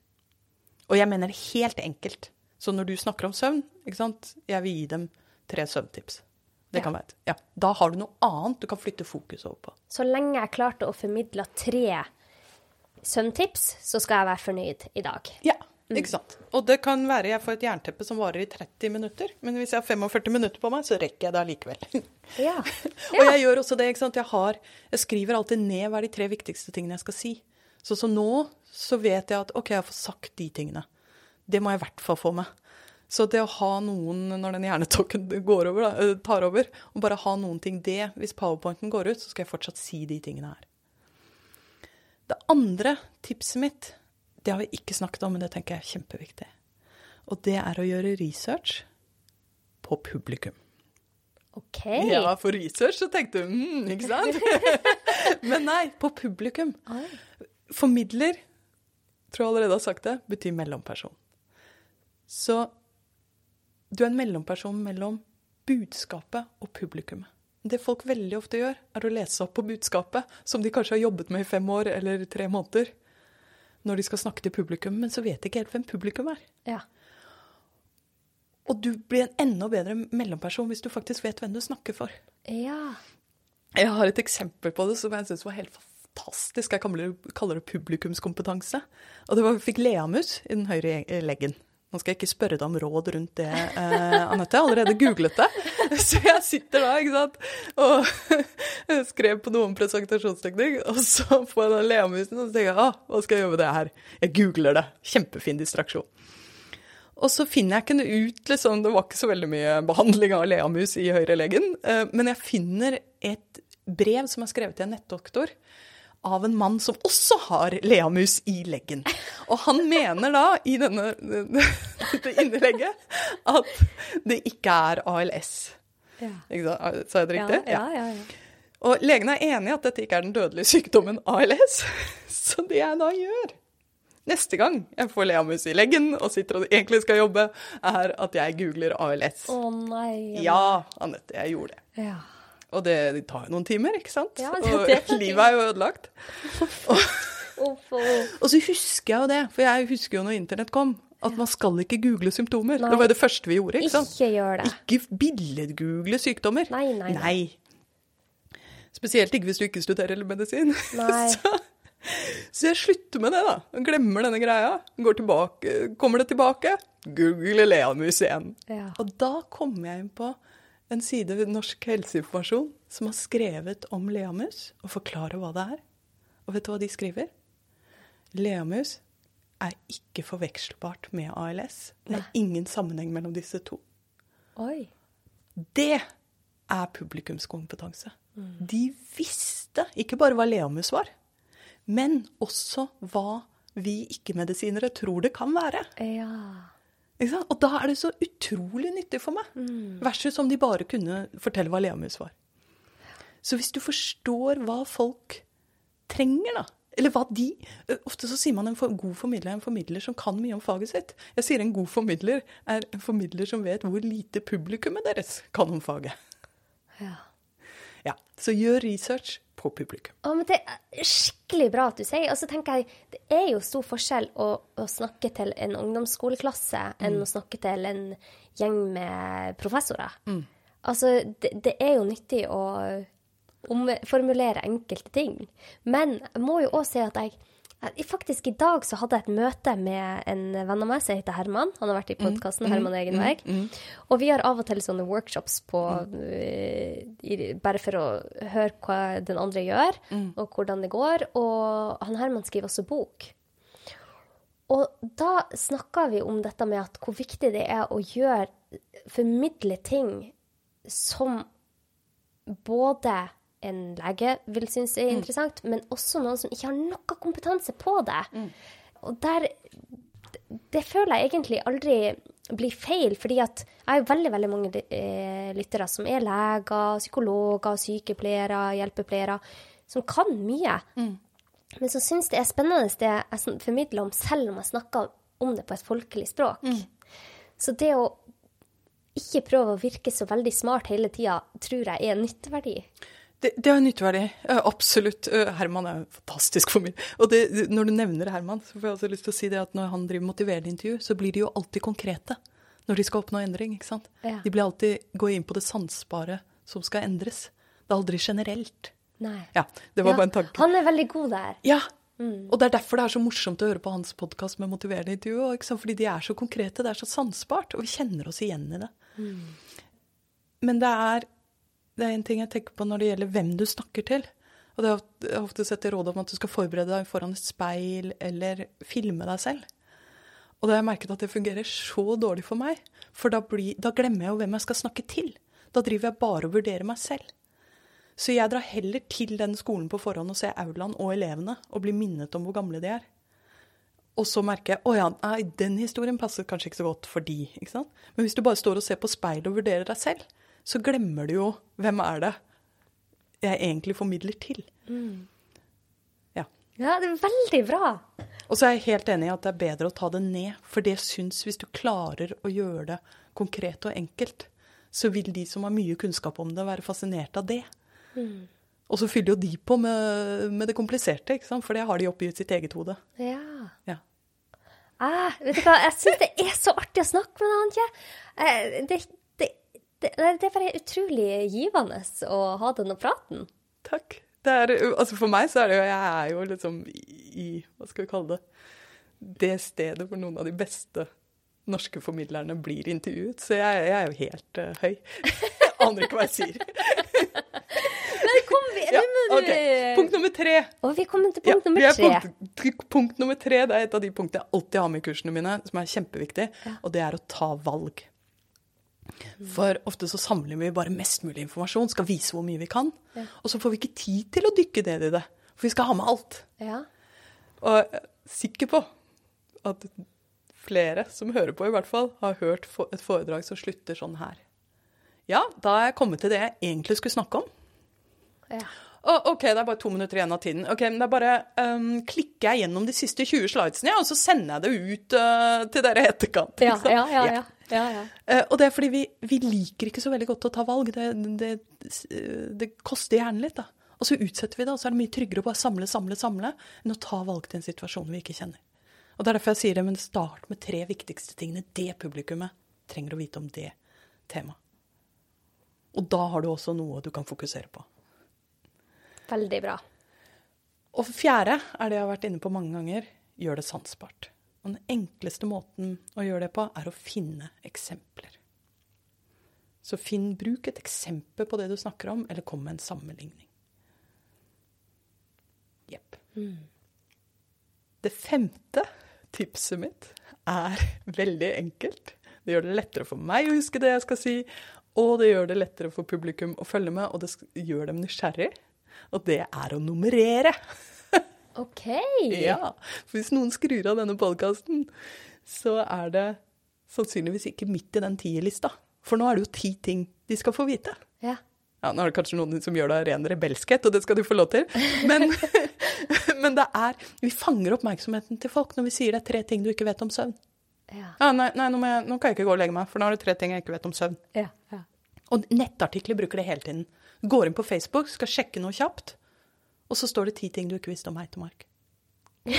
Og jeg mener helt enkelt. Så når du snakker om søvn, ikke sant, jeg vil gi dem tre søvntips. Det kan være. Ja. Da har du noe annet du kan flytte fokus over på. Så lenge jeg klarte å formidle tre søvntips, så skal jeg være fornøyd i dag. Ja, ikke sant. Og det kan være jeg får et jernteppe som varer i 30 minutter, men hvis jeg har 45 minutter på meg, så rekker jeg det allikevel. Ja. Og jeg gjør også det, ikke sant. Jeg, har, jeg skriver alltid ned hva er de tre viktigste tingene jeg skal si. Så, så nå så vet jeg at OK, jeg får sagt de tingene. Det må jeg i hvert fall få med. Så det å ha noen, når den hjernetokken går over, da, eh, tar over, og bare ha noen ting det, hvis powerpointen går ut, så skal jeg fortsatt si de tingene her. Det andre tipset mitt, det har vi ikke snakket om, men det tenker jeg er kjempeviktig. Og det er å gjøre research på publikum. OK. Ja, for research så tenkte du mm, ikke sant? Men nei, på publikum. Formidler, tror jeg allerede har sagt det, betyr mellomperson. Så du er en mellomperson mellom budskapet og publikummet. Det folk veldig ofte gjør, er å lese opp på budskapet, som de kanskje har jobbet med i fem år eller tre måneder, når de skal snakke til publikum, men så vet de ikke helt hvem publikum er. Ja. Og du blir en enda bedre mellomperson hvis du faktisk vet hvem du snakker for. Ja. Jeg har et eksempel på det som jeg syns var helt fantastisk. Jeg kaller det, kaller det publikumskompetanse. Og det var fikk leamus i den høyre leggen. Nå skal jeg ikke spørre deg om råd rundt det, eh, Anette. Jeg har allerede googlet det. Så jeg sitter da ikke sant, og skrev på noe om presentasjonsteknikk, og så får jeg den leamusen, og så tenker jeg ah, hva skal jeg gjøre med det her? Jeg googler det. Kjempefin distraksjon. Og så finner jeg ikke noe ut, liksom, det var ikke så veldig mye behandling av leamus i høyrelegen, eh, men jeg finner et brev som er skrevet til en nettdoktor av en mann som også har leamus i leggen. Og han mener da, i denne, dette innlegget, at det ikke er ALS. Ja. Sa jeg det riktig? ja, ja, ja. Og legen er enig i at dette ikke er den dødelige sykdommen ALS. Så det jeg da gjør neste gang jeg får leamus i leggen og sitter og egentlig skal jobbe, er at jeg googler ALS. Å nei. Ja, Anette, jeg gjorde det. Ja. Og det, det tar jo noen timer, ikke sant? Ja, det- og det- livet er jo ødelagt. Uff. Og så husker jeg jo det, for jeg husker jo når internett kom, at man skal ikke google symptomer. Nei. Det var jo det første vi gjorde, ikke sant? Ikke gjør det. Ikke billedgoogle sykdommer. Nei, nei, nei. nei. Spesielt ikke hvis du ikke studerer medisin. Nei. Så, så jeg slutter med det, da. Glemmer denne greia. Går tilbake, kommer det tilbake, google leamus igjen. Ja. Og da kommer jeg inn på en side ved Norsk helseinformasjon som har skrevet om leamus, og forklarer hva det er. Og vet du hva de skriver? Leamus er ikke forvekselbart med ALS. Det er ingen sammenheng mellom disse to. Oi. Det er publikumskompetanse. De visste ikke bare hva leamus var, men også hva vi ikke-medisinere tror det kan være. Ja. Og da er det så utrolig nyttig for meg. Versus om de bare kunne fortelle hva leamus var. Så hvis du forstår hva folk trenger, da, eller hva de Ofte så sier man en for, god formidler er en formidler som kan mye om faget sitt. Jeg sier en god formidler er en formidler som vet hvor lite publikummet deres kan om faget. Ja. Ja, Så gjør research på publikum. Å, men det er skikkelig bra at du sier. Og så tenker jeg, det er jo stor forskjell å, å snakke til en ungdomsskoleklasse enn å snakke til en gjeng med professorer. Altså, det, det er jo nyttig å omformulere enkelte ting. Men jeg må jo òg si at jeg- Faktisk i dag så hadde jeg et møte med en venn av meg som heter Herman. Han har vært i podkasten Herman Egenveg. Og vi har av og til sånne workshops på eh, Bare for å høre hva den andre gjør, og hvordan det går. Og han Herman skriver også bok. Og da snakka vi om dette med at hvor viktig det er å gjøre Formidle ting som både en lege vil synes er interessant, men også noen som ikke har noe kompetanse på det. Og der Det føler jeg egentlig aldri blir feil, fordi at jeg har veldig, veldig mange eh, lyttere som er leger, psykologer, sykepleiere, hjelpepleiere, som kan mye. Men som syns det er spennende det jeg formidler om, selv om jeg snakker om det på et folkelig språk. Så det å ikke prøve å virke så veldig smart hele tida, tror jeg er en nytteverdi. Det, det har nytteverdi. Absolutt. Herman er fantastisk fantastisk meg. Og det, når du nevner Herman, så får jeg også lyst til å si det at når han driver motiverende intervju, så blir de jo alltid konkrete når de skal oppnå endring. ikke sant? Ja. De blir alltid gå inn på det sansbare som skal endres. Det er aldri generelt. Nei. Ja, det var Ja, bare en tanke. Han er veldig god der. Ja, og det er derfor det er så morsomt å høre på hans podkast med motiverende intervju. Fordi de er så konkrete, det er så sansbart, og vi kjenner oss igjen i det. Men det er, det er en ting jeg tenker på når det gjelder hvem du snakker til. Og det er ofte- sett i råd om at du skal forberede deg foran et speil eller filme deg selv. Og da har jeg merket at det fungerer så dårlig for meg. For da, blir, da glemmer jeg jo hvem jeg skal snakke til. Da driver jeg bare og vurderer meg selv. Så jeg drar heller til den skolen på forhånd og ser aulaen og elevene og blir minnet om hvor gamle de er. Og så merker jeg å ja, nei, den historien passer kanskje ikke så godt for de. Men hvis du bare står og ser på speilet og vurderer deg selv, så glemmer du jo hvem er det jeg egentlig formidler til. Ja. Ja, det er veldig bra. Og så er jeg helt enig i at det er bedre å ta det ned, for det syns hvis du klarer å gjøre det konkret og enkelt, så vil de som har mye kunnskap om det, være fascinert av det. Og så fyller jo de på med, med det kompliserte, ikke sant? for det har de oppi sitt eget hode. Ja. Ja. Ah, vet du hva, jeg syns det er så artig å snakke med deg, Antje. Eh, Det, det, det, det er bare utrolig givende å ha denne praten. Takk. Er, altså for meg så er det jo Jeg er jo liksom i Hva skal vi kalle det? Det stedet hvor noen av de beste norske formidlerne blir intervjuet. Så jeg, jeg er jo helt uh, høy. Jeg aner ikke hva jeg sier. Men kom vi, Ja, nå må ok. du Punkt nummer tre. Og vi kommer til punkt ja, nummer er tre. Punkt, punkt nummer tre det er et av de punktene jeg alltid har med i kursene mine, som er kjempeviktig, og det er å ta valg. For ofte så samler vi bare mest mulig informasjon, skal vise hvor mye vi kan, og så får vi ikke tid til å dykke ned i det, for vi skal ha med alt. Ja. Og jeg er sikker på at flere som hører på, i hvert fall, har hørt et foredrag som slutter sånn her. Ja, da er jeg kommet til det jeg egentlig skulle snakke om. ja. Og, OK, det er bare to minutter igjen av tiden. Ok, men da bare um, klikker jeg gjennom de siste 20 slidesene, ja, og så sender jeg det ut uh, til dere i etterkant. Ja, ja, ja, ja. ja. Eh, og det er fordi vi, vi liker ikke så veldig godt å ta valg. Det, det, det koster hjernen litt, da. Og så utsetter vi det, og så er det mye tryggere å bare samle, samle, samle, enn å ta valg til en situasjon vi ikke kjenner. Og det er derfor jeg sier det, men start med tre viktigste tingene det publikummet trenger å vite om det temaet. Og da har du også noe du kan fokusere på. Veldig bra. Og fjerde er det jeg har vært inne på mange ganger, gjør det sansbart. Og den enkleste måten å gjøre det på, er å finne eksempler. Så finn, bruk et eksempel på det du snakker om, eller kom med en sammenligning. Jepp. Det femte tipset mitt er veldig enkelt. Det gjør det lettere for meg å huske det jeg skal si, og det gjør det lettere for publikum å følge med, og det gjør dem nysgjerrig. Og det er å nummerere. OK. Ja, for hvis noen skrur av denne podkasten, så er det sannsynligvis ikke midt i den tierlista. For nå er det jo ti ting de skal få vite. Ja. Ja, Nå er det kanskje noen som gjør det av ren rebelskhet, og det skal du få lov til. Men, men det er Vi fanger oppmerksomheten til folk når vi sier det er tre ting du ikke vet om søvn. Ja. Ja, nei, nei nå, jeg, nå kan jeg ikke gå og legge meg, for nå er det tre ting jeg ikke vet om søvn. Ja. ja. Og nettartikler bruker det hele tiden. Går inn på Facebook, skal sjekke noe kjapt, og så står det ti ting du ikke visste om Heitemark.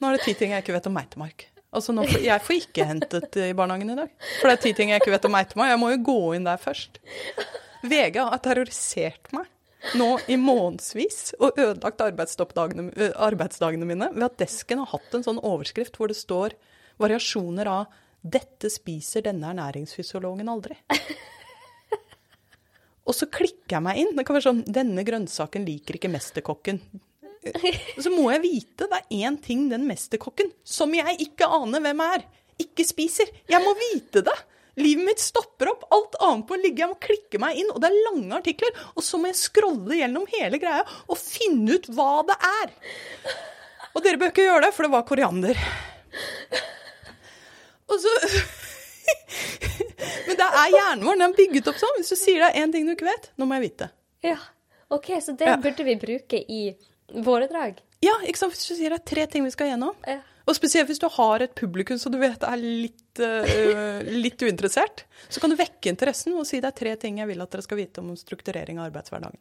Nå er det ti ting jeg ikke vet om Meitemark. Altså, får, jeg får ikke hentet i barnehagen i dag. For det er ti ting jeg ikke vet om Meitemark. Jeg må jo gå inn der først. VG har terrorisert meg nå i månedsvis og ødelagt arbeidsdagene, arbeidsdagene mine ved at desken har hatt en sånn overskrift hvor det står variasjoner av 'Dette spiser denne ernæringsfysiologen aldri'. Og så klikker jeg meg inn. Det kan være sånn 'Denne grønnsaken liker ikke mesterkokken'. Så må jeg vite det er én ting den mesterkokken, som jeg ikke aner hvem er, ikke spiser. Jeg må vite det! Livet mitt stopper opp. Alt annet må ligge. Jeg må klikke meg inn. Og det er lange artikler. Og så må jeg scrolle gjennom hele greia og finne ut hva det er. Og dere bør ikke gjøre det, for det var koriander. Og så Men det er hjernen vår. Den er bygget opp sånn. Hvis du sier det er én ting du ikke vet, nå må jeg vite. det. Ja. OK, så det Ja. burde vi bruke i foredrag. Ja, ikke sant? Hvis du sier det er tre ting vi skal gjennom. Ja. Og spesielt hvis du har et publikum som du vet er litt, uh, litt uinteressert, så kan du vekke interessen og si det er tre ting jeg vil at dere skal vite om strukturering av arbeidshverdagen.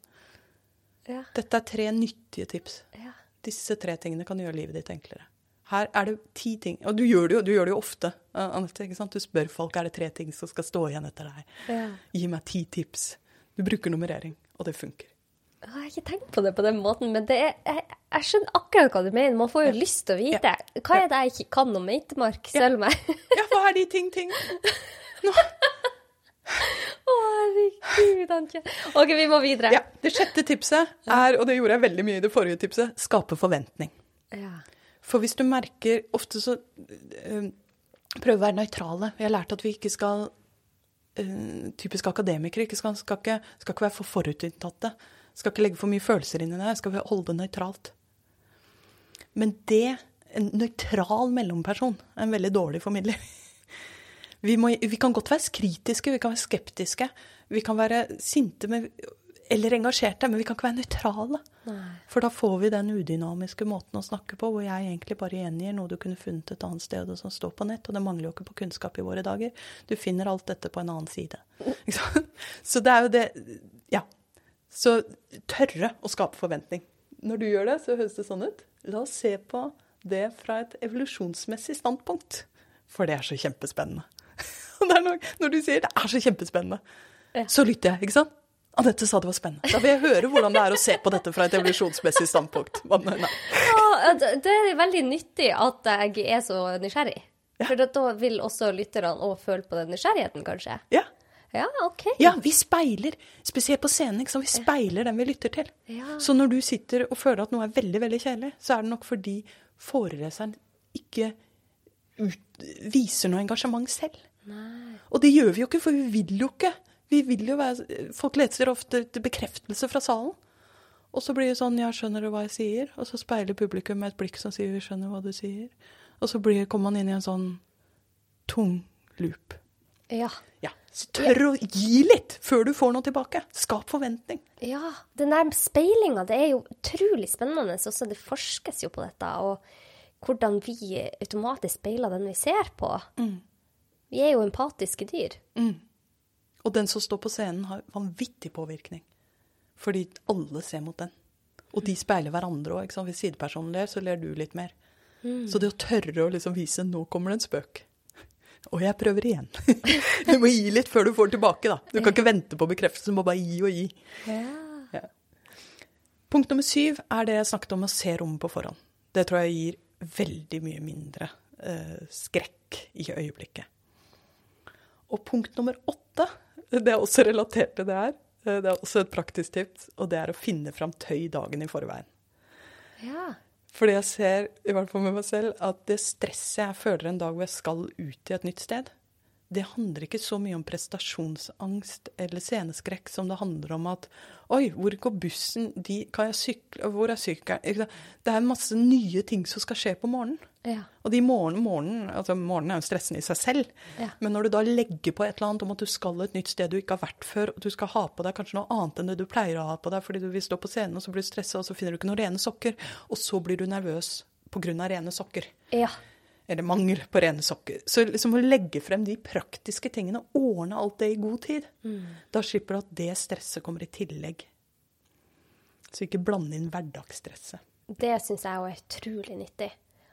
Ja. Dette er tre nyttige tips. ja. Disse tre tingene kan gjøre livet ditt enklere. Her er det ti ting. Og du gjør det jo, du gjør det jo ofte, uh, Anette. Du spør folk er det tre ting som skal stå igjen etter deg. ja. Gi meg ti tips. Du bruker nummerering, og det funker. Jeg har ikke tenkt på det på den måten, men det er, jeg, jeg skjønner akkurat hva du mener. Man får jo lyst til å vite. Hva er det jeg ikke kan om Meitemark? Selv meg. Ja, hva er de ting, ting? Å, herregud, Anke. OK, vi må videre. Ja, Det sjette tipset er, og det gjorde jeg veldig mye i det forrige tipset, skape forventning. Ja. For hvis du merker Ofte så øh, vi å være nøytrale. Vi har lært at vi ikke skal øh, Typisk akademikere ikke skal, skal, ikke, skal ikke være for forutinntatte. Skal ikke legge for mye følelser inn i det. Skal holde det nøytralt. Men det En nøytral mellomperson er en veldig dårlig formidler. Vi, må, vi kan godt være kritiske, vi kan være skeptiske, vi kan være sinte med, eller engasjerte, men vi kan ikke være nøytrale. For da får vi den udynamiske måten å snakke på, hvor jeg egentlig bare gjengir noe du kunne funnet et annet sted og som står på nett. Og det mangler jo ikke på kunnskap i våre dager. Du finner alt dette på en annen side. Så det er jo det Ja. Så tørre å skape forventning. Når du gjør det, så høres det sånn ut. La oss se på det fra et evolusjonsmessig standpunkt. For det er så kjempespennende. Er når, du sier det er så kjempespennende, så lytter jeg, ikke sant? Anette sa det var spennende. Da vil jeg høre hvordan det er å se på dette fra et evolusjonsmessig standpunkt. Ja, det det er veldig nyttig at jeg er så nysgjerrig. For da vil også lytterne òg føle på den nysgjerrigheten, kanskje. Ja. Ja, OK. ja, vi speiler, spesielt på scenen, ikke sant? vi speiler den vi lytter til. Ja. Så når du sitter og føler at noe er veldig, veldig kjedelig, så er det nok fordi foreleseren ikke ut, viser noe engasjement selv. Nei. Og det gjør vi jo ikke, for vi vil jo ikke. Vi vil jo være, Folk leter ofte etter bekreftelse fra salen. Og så blir det sånn 'ja, skjønner du hva jeg sier?' Og så speiler publikum med et blikk som sier 'vi skjønner hva du sier'. Og så blir, kommer man inn i en sånn tung loop. Ja. Ja, så Tør å gi litt før du får noe tilbake. Skap forventning. Ja, den der speilinga, det er jo utrolig spennende. Også det forskes jo på dette, og hvordan vi automatisk speiler den vi ser på. Vi er jo empatiske dyr. Og den som står på scenen, har vanvittig påvirkning. Fordi alle ser mot den. Og de speiler hverandre òg. Hvis sidepersonen ler, så ler du litt mer. Så det å tørre å liksom vise 'nå kommer det en spøk'. Og jeg prøver igjen. Du må gi litt før du får tilbake, da. Du kan ikke vente på bekreftelse, du må bare gi og gi. Ja. Punkt nummer syv er det jeg snakket om å se rommet på forhånd. Det tror jeg gir veldig mye mindre eh, skrekk i øyeblikket. Og punkt nummer åtte, det er også relatert til det her, eh, det er også et praktisk tips, og det er å finne fram tøy dagen i forveien. ja. Fordi jeg ser, i hvert fall med meg selv, at det stresset jeg føler en dag hvor jeg skal ut i et nytt sted, det handler ikke så mye om prestasjonsangst eller sceneskrekk som det handler om at Oi, hvor går bussen? De, kan jeg sykle? Hvor er sykkelen? Det er masse nye ting som skal skje på morgenen. Ja. Og de morgen, morgenen, altså morgenen er jo stressende i seg selv, Ja. men når du da legger på et eller annet om at du skal et nytt sted du ikke har vært før, og du skal ha på deg kanskje noe annet enn det du pleier å ha på deg fordi du vil stå på scenen, og så blir du stressa, og så finner du ikke noen rene sokker, og så blir du nervøs av rene sokker. ja. Eller mangel på rene sokker. Så liksom å legge frem de praktiske tingene, ordne alt det i god tid, da slipper du at det stresset kommer i tillegg. Så ikke blande inn hverdagsstresset. Det syns jeg er utrolig nyttig.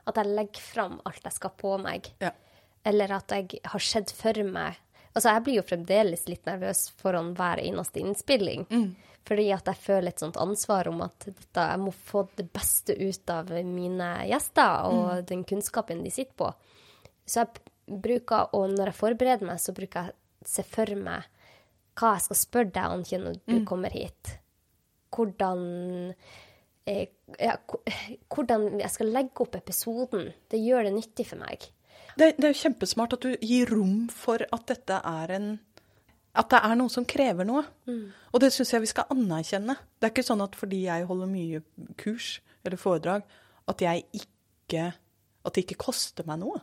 At jeg legger fram alt jeg skal på meg. Ja. Eller at jeg har sett for meg Altså, jeg blir jo fremdeles litt nervøs foran hver eneste innspilling. Fordi at jeg føler et sånt ansvar om at dette, jeg må få det beste ut av mine gjester og den kunnskapen de sitter på. Så jeg bruker, og når jeg forbereder meg, så bruker jeg å se for meg hva jeg skal spørre deg, om når du kommer hit. Hvordan eh, ja, hvordan jeg skal legge opp episoden. Det gjør det nyttig for meg. Det, det er jo kjempesmart at du gir rom for at dette er en At det er noe som krever noe. Og det syns jeg vi skal anerkjenne. Det er ikke sånn at fordi jeg holder mye kurs eller foredrag, at jeg ikke At det ikke koster meg noe.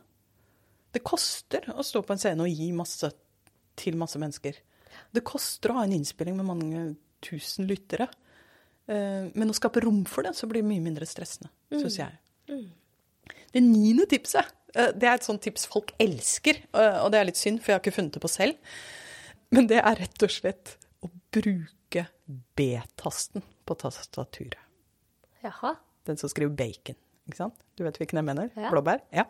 Det koster å stå på en scene og gi masse til masse mennesker. Det koster å ha en innspilling med mange tusen lyttere. Eh, Men å skape rom for det, så blir det mye mindre stressende, syns jeg. Det niende tipset, det er et sånt tips folk elsker, eh, og det er litt synd, for jeg har ikke funnet det på selv. Men det er rett og slett å bruke B-tasten på tastaturet. Jaha. Den som skriver bacon, ikke sant? Du vet hvilken jeg mener? Ja. Blåbær? Ja.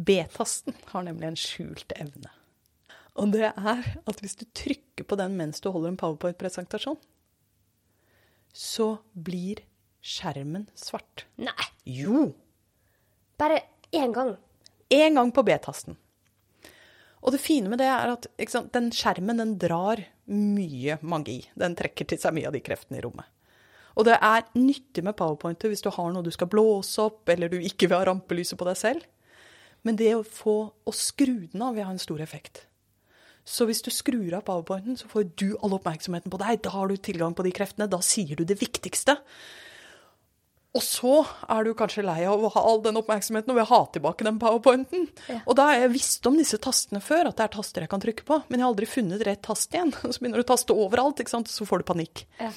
B-tasten har nemlig en skjult evne. Og det er at hvis du trykker på den mens du holder en powerpoint-presentasjon, så blir skjermen svart. Nei, Jo! bare én gang. én gang på B-tasten. Og det fine med det er at sant, den skjermen den drar mye magi. Den trekker til seg mye av de kreftene i rommet. Og det er nyttig med powerpointer hvis du har noe du skal blåse opp, eller du ikke vil ha rampelyset på deg selv. Men det å få å skru den av vil ha en stor effekt. Så hvis du skrur av powerpointen, så får du all oppmerksomheten på deg. Da har du tilgang på de kreftene. Da sier du det viktigste. Og så er du kanskje lei av å ha all den oppmerksomheten og vil ha tilbake den powerpointen. Og da har jeg visst om disse tastene før, at det er taster jeg kan trykke på. Men jeg har aldri funnet rett tast igjen. Så begynner du å taste overalt, ikke sant? så får du panikk. Ja.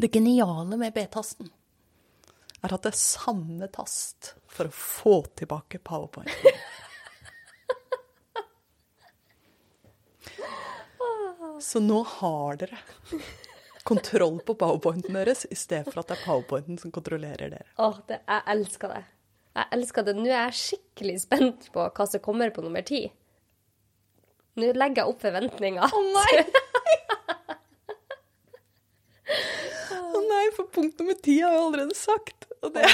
Det geniale med B-tasten er at det er samme tast for å få tilbake powerpointen. Så nå har dere kontroll på powerpointen deres, i stedet for at det er powerpointen som kontrollerer dere. Åh, det, jeg elsker det. Jeg elsker det. Nå er jeg skikkelig spent på hva som kommer på nummer ti. Nå legger jeg opp forventninger. Å nei! Å nei, for punkt nummer ti har jeg allerede sagt. Og det,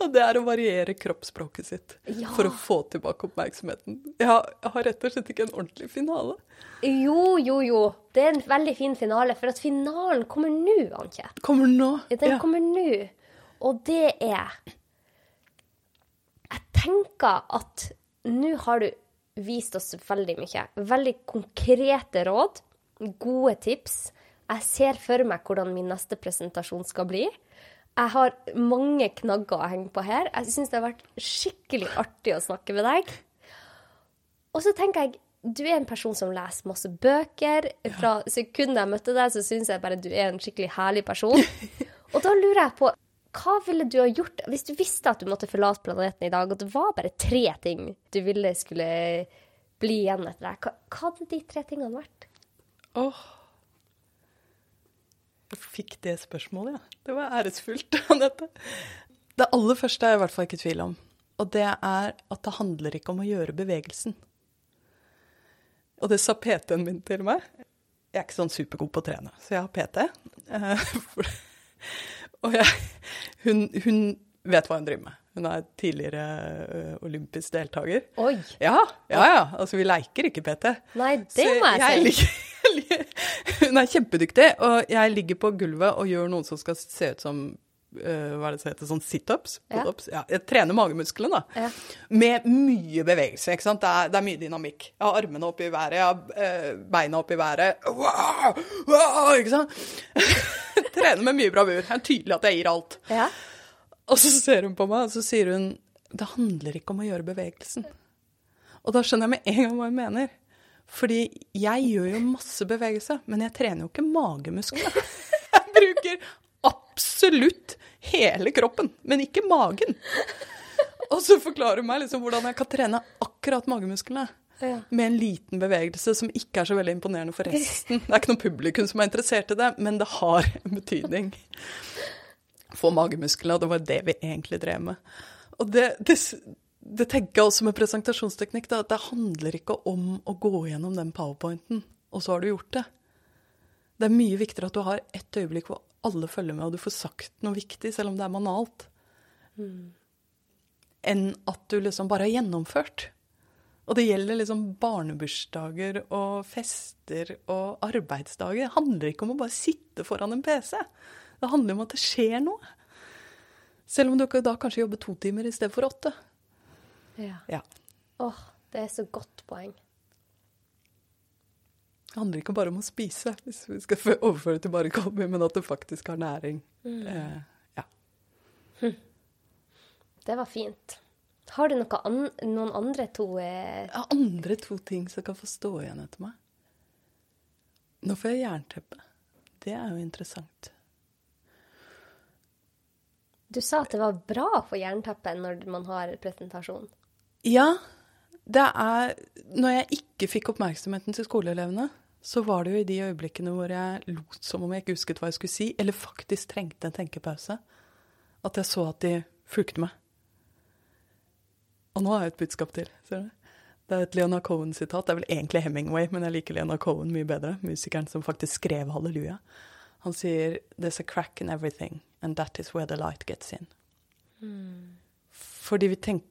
og det er å variere kroppsspråket sitt Ja. for å få tilbake oppmerksomheten. Jeg har, jeg har rett og slett ikke en ordentlig finale. Jo, jo, jo. Det er en veldig fin finale, for at finalen kommer nå, Anke. Kommer nå? Den Ja. kommer nå. Og det er Jeg tenker at nå har du vist oss veldig mye. Veldig konkrete råd. Gode tips. Jeg ser for meg hvordan min neste presentasjon skal bli. Jeg har mange knagger å henge på her. Jeg syns det har vært skikkelig artig å snakke med deg. Og så tenker jeg, du er en person som leser masse bøker. Fra sekundet jeg møtte deg, så syns jeg bare du er en skikkelig herlig person. Og da lurer jeg på, hva ville du ha gjort hvis du visste at du måtte forlate planeten i dag, og det var bare tre ting du ville skulle bli igjen etter deg? Hva, hva hadde de tre tingene vært? Åh. Jeg fikk det spørsmålet, ja. Det var æresfullt, Anette. Det aller første er jeg i hvert fall ikke i tvil om. Og det er at det handler ikke om å gjøre bevegelsen. Og det sa PT-en min til meg. Jeg er ikke sånn supergod på å trene, så jeg har PT. Eh, Og jeg, hun, hun vet hva hun driver med. Hun er tidligere ø, olympisk deltaker. Oi! Ja, ja, ja. Altså, vi leiker ikke PT. Nei, det må må jeg si. hun er kjempedyktig, og jeg ligger på gulvet og gjør noen som skal se ut som uh, hva er det som heter, sånn situps? Ja. Ja. Jeg trener magemusklene, da. Ja. Med mye bevegelse. ikke sant? Det er, det er mye dynamikk. Jeg har armene opp i været, jeg har uh, beina opp i været. Wow! Wow! Ikke sant? trener med mye bravur. Det er tydelig at jeg gir alt. Ja. Og så ser hun på meg, og så sier hun det handler ikke om å gjøre bevegelsen. Og da skjønner jeg med en gang hva hun mener. Fordi jeg gjør jo masse bevegelse, men jeg trener jo ikke magemusklene. Jeg bruker absolutt hele kroppen, men ikke magen. Og så forklarer hun meg liksom hvordan jeg kan trene akkurat magemusklene. Ja. Med en liten bevegelse som ikke er så veldig imponerende for resten. Det er ikke noen publikum som er interessert i det, men det har en betydning for magemusklene, og det var det vi egentlig drev med. Og det, det, det tenker jeg også med presentasjonsteknikk, da, at det handler ikke om å gå gjennom den powerpointen, og så har du gjort det. Det er mye viktigere at du har ett øyeblikk hvor alle følger med, og du får sagt noe viktig, selv om det er banalt, enn at du liksom bare har gjennomført. Og det gjelder liksom barnebursdager og fester og arbeidsdager. Det handler ikke om å bare sitte foran en PC. Det handler om at det skjer noe. Selv om du da kanskje jobber to timer i stedet for åtte. Ja. Ja. Åh, det er så godt poeng. Det handler ikke bare om å spise, hvis vi skal overføre det til bare kolby, men at det faktisk har næring. Eh, ja. Det var fint. Har du an noen andre to eh, andre to ting som kan få stå igjen etter meg. Nå får jeg jernteppe. Det er jo interessant. Du sa at det var bra å få jernteppe når man har presentasjon. Ja, det er Når jeg ikke fikk oppmerksomheten til skoleelevene, så var det jo i de øyeblikkene hvor jeg lot som om jeg ikke husket hva jeg skulle si, eller faktisk trengte en tenkepause, at jeg så at de fulgte meg. Og nå har jeg et budskap til. Ser du? Det er et Leona Cohen-sitat. Det er vel egentlig Hemingway, men jeg liker Leona Cohen mye bedre. Musikeren som faktisk skrev Halleluja. Han sier 'There's a crack in everything, and that is where the light gets in'. Fordi vi tenker,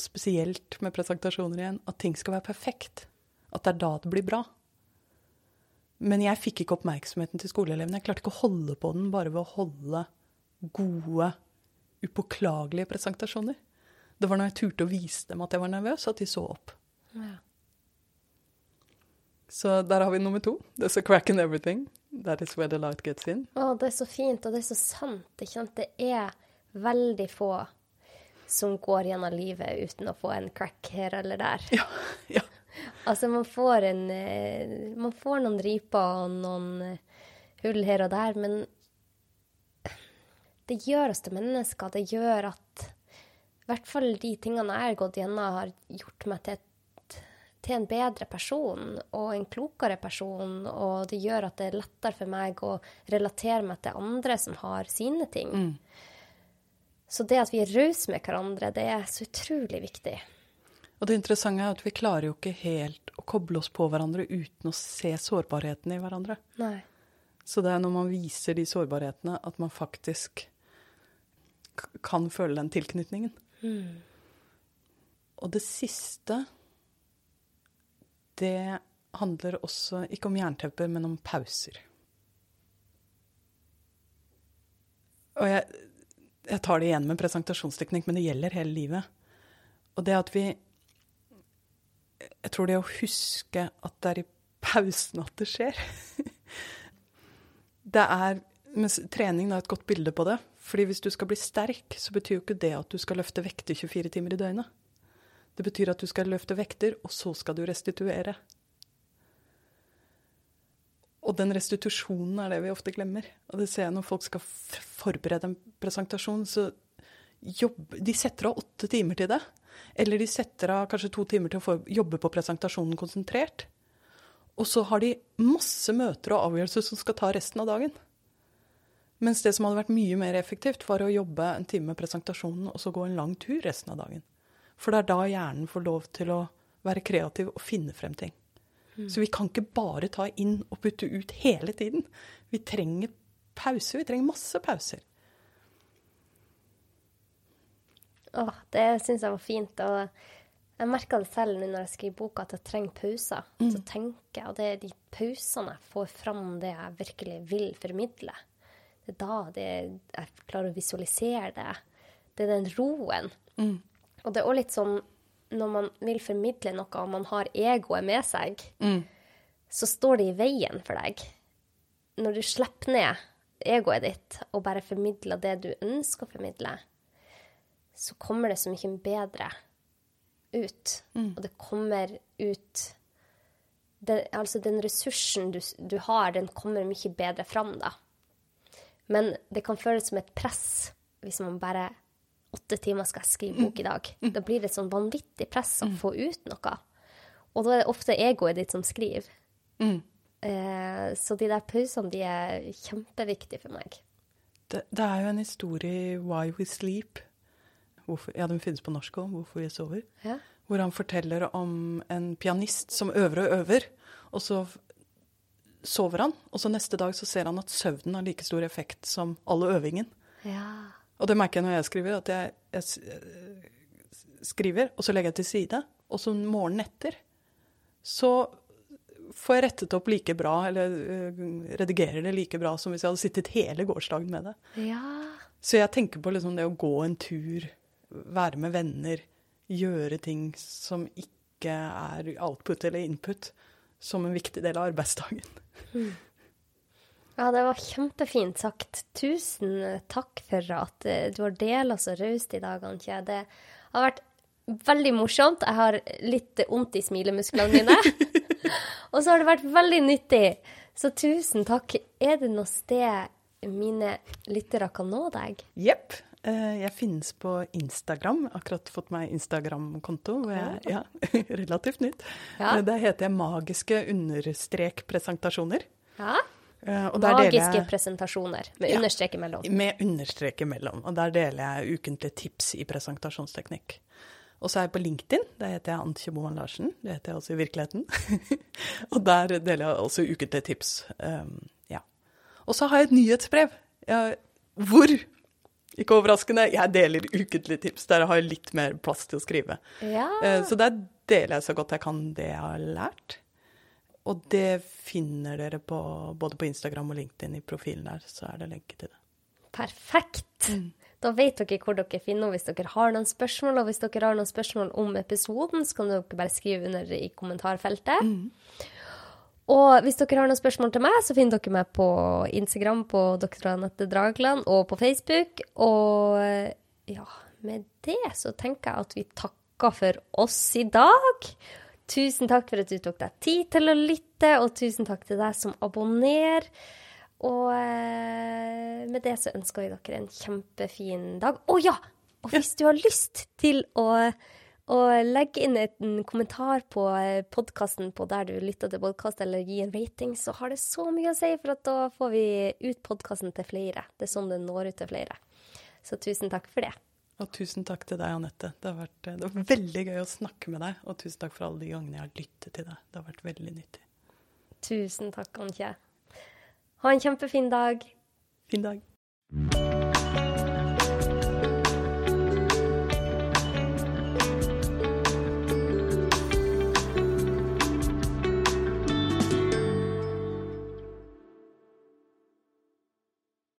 spesielt med presentasjoner igjen, at ting skal være perfekt. At det er da det blir bra. Men jeg fikk ikke oppmerksomheten til skoleelevene. Jeg klarte ikke å holde på den bare ved å holde gode, upåklagelige presentasjoner. Det var når jeg turte å vise dem at jeg var nervøs, at de så opp. Ja. Så der har vi nummer to. There's a crack in everything. That is where the light gets in. Å, det er så fint, og det er så sant. Ikke sant? Det er veldig få som går gjennom livet uten å få en crack her eller der. Ja, ja. Altså, man får en eh, Man får noen riper og noen eh, hull her og der, men det gjør oss til mennesker. Det gjør at i hvert fall de tingene jeg har gått gjennom, har gjort meg til, et, til en bedre person og en klokere person. Og det gjør at det er lettere for meg å relatere meg til andre som har sine ting. Så det at vi er rause med hverandre, det er så utrolig viktig. Og det interessante er at vi klarer jo ikke helt å koble oss på hverandre uten å se sårbarheten i hverandre. Nei. Så det er når man viser de sårbarhetene, at man faktisk kan føle den tilknytningen. Og det siste, det handler også ikke om jerntepper, men om pauser. Og jeg, jeg tar det igjen med presentasjonsteknikk, men det gjelder hele livet. Og det at vi Jeg tror det å huske at det er i pausen at det skjer Det er trening da, et godt bilde på det. Fordi hvis du skal bli sterk, så betyr jo ikke det at du skal løfte vekter 24 timer i døgnet. Det betyr at du skal løfte vekter, og så skal du restituere. Og den restitusjonen er det vi ofte glemmer. Og det ser jeg når folk skal forberede en presentasjon, så jobb, de setter av åtte timer til det. Eller de setter av kanskje to timer til å jobbe på presentasjonen konsentrert. Og så har de masse møter og avgjørelser som skal ta resten av dagen. Mens det som hadde vært mye mer effektivt, var å jobbe en time med presentasjonen og så gå en lang tur resten av dagen. For det er da hjernen får lov til å være kreativ og finne frem ting. Så vi kan ikke bare ta inn og putte ut hele tiden. Vi trenger pauser. Vi trenger masse pauser. Åh, det syns jeg var fint. Og jeg merka det selv nå når jeg skriver boka, at jeg trenger pauser. Så tenker jeg, og det er de pausene jeg får fram det jeg virkelig vil formidle. Det er da det, jeg klarer å visualisere det. Det er den roen. Og det er òg litt sånn når man vil formidle noe, og man har egoet med seg, så står det i veien for deg. Når du slipper ned egoet ditt og bare formidler det du ønsker å formidle, så kommer det så mye bedre ut. Og det kommer ut det, Altså, den ressursen du, du har, den kommer mye bedre fram, da. Men det kan føles som et press hvis man bare åtte timer skal jeg skrive bok i dag. Da blir det sånn vanvittig press å få ut noe. Og da er det ofte egoet ditt som skriver. Mm. Eh, så de der pausene, de er kjempeviktige for meg. Det, det er jo en historie i Why We Sleep. Hvorfor, ja, den finnes på norsk òg, 'Hvorfor vi sover'. Ja. Hvor han forteller om en pianist som øver og øver, og så sover han. Og så neste dag så ser han at søvnen har like stor effekt som all øvingen. ja. Og det merker jeg når jeg skriver, at jeg, jeg eh, skriver, og så legger jeg til side. Og så morgenen etter så får jeg rettet opp like bra, eller eh, redigerer det like bra som hvis jeg hadde sittet hele gårsdagen med det. Ja. Så jeg tenker på liksom det å gå en tur, være med venner, gjøre ting som ikke er output eller input, som en viktig del av arbeidsdagen. Ja, det var kjempefint sagt. Tusen takk for at eh, du har delt så raust i dag, Antje. Det har vært veldig morsomt. Jeg har litt vondt i smilemusklene mine. Og så har det vært veldig nyttig. Så tusen takk. Er det noe sted mine lyttere kan nå deg? Jepp. Eh, Jeg finnes på Instagram. Akkurat fått meg Instagram-konto. Ja, relativt nytt. Ja. Eh, Der heter jeg magiske understrek presentasjoner. Ja. Deler Magiske jeg- presentasjoner med Ja. understreke mellom. Med understreke mellom. Og der deler jeg ukentlige tips i presentasjonsteknikk. Og så er jeg på LinkedIn. Der heter jeg Antje Bohan Larsen. Det heter jeg også i virkeligheten. og der deler jeg også ukentlige tips. Um, ja. Og så har jeg et nyhetsbrev. Jeg, hvor, ikke overraskende, jeg deler ukentlige tips. Der har jeg litt mer plass til å skrive. Ja. Uh, Så der deler jeg så godt jeg kan det jeg har lært. Og det finner dere på, både på Instagram og LinkedIn i profilen der, så er det lenke til det. Perfekt. Da vet dere hvor dere finner henne hvis dere har noen spørsmål. Og hvis dere har noen spørsmål om episoden, så kan dere bare skrive under i kommentarfeltet. Og hvis dere har noen spørsmål til meg, så finner dere meg på Instagram på Dr. Anette Dragland og på Facebook. Og ja, med det så tenker jeg at vi takker for oss i dag. Tusen takk for at du tok deg tid til å lytte, og tusen takk til deg som abonnerer. Og eh, med det så ønsker vi dere en kjempefin dag. Å ja! Og hvis du har lyst til å, å legge inn en kommentar på podkasten på der du lytter til podkast, eller gi en rating, så har det så mye å si, for at da får vi ut podkasten til flere. Det er sånn det når ut til flere. Så tusen takk for det. Og tusen takk til deg, Anette. Det har vært det var veldig gøy å snakke med deg. Og tusen takk for alle de gangene jeg har lyttet til deg. Det har vært veldig nyttig. Tusen takk, Antje. Ha en kjempefin dag. Fin dag.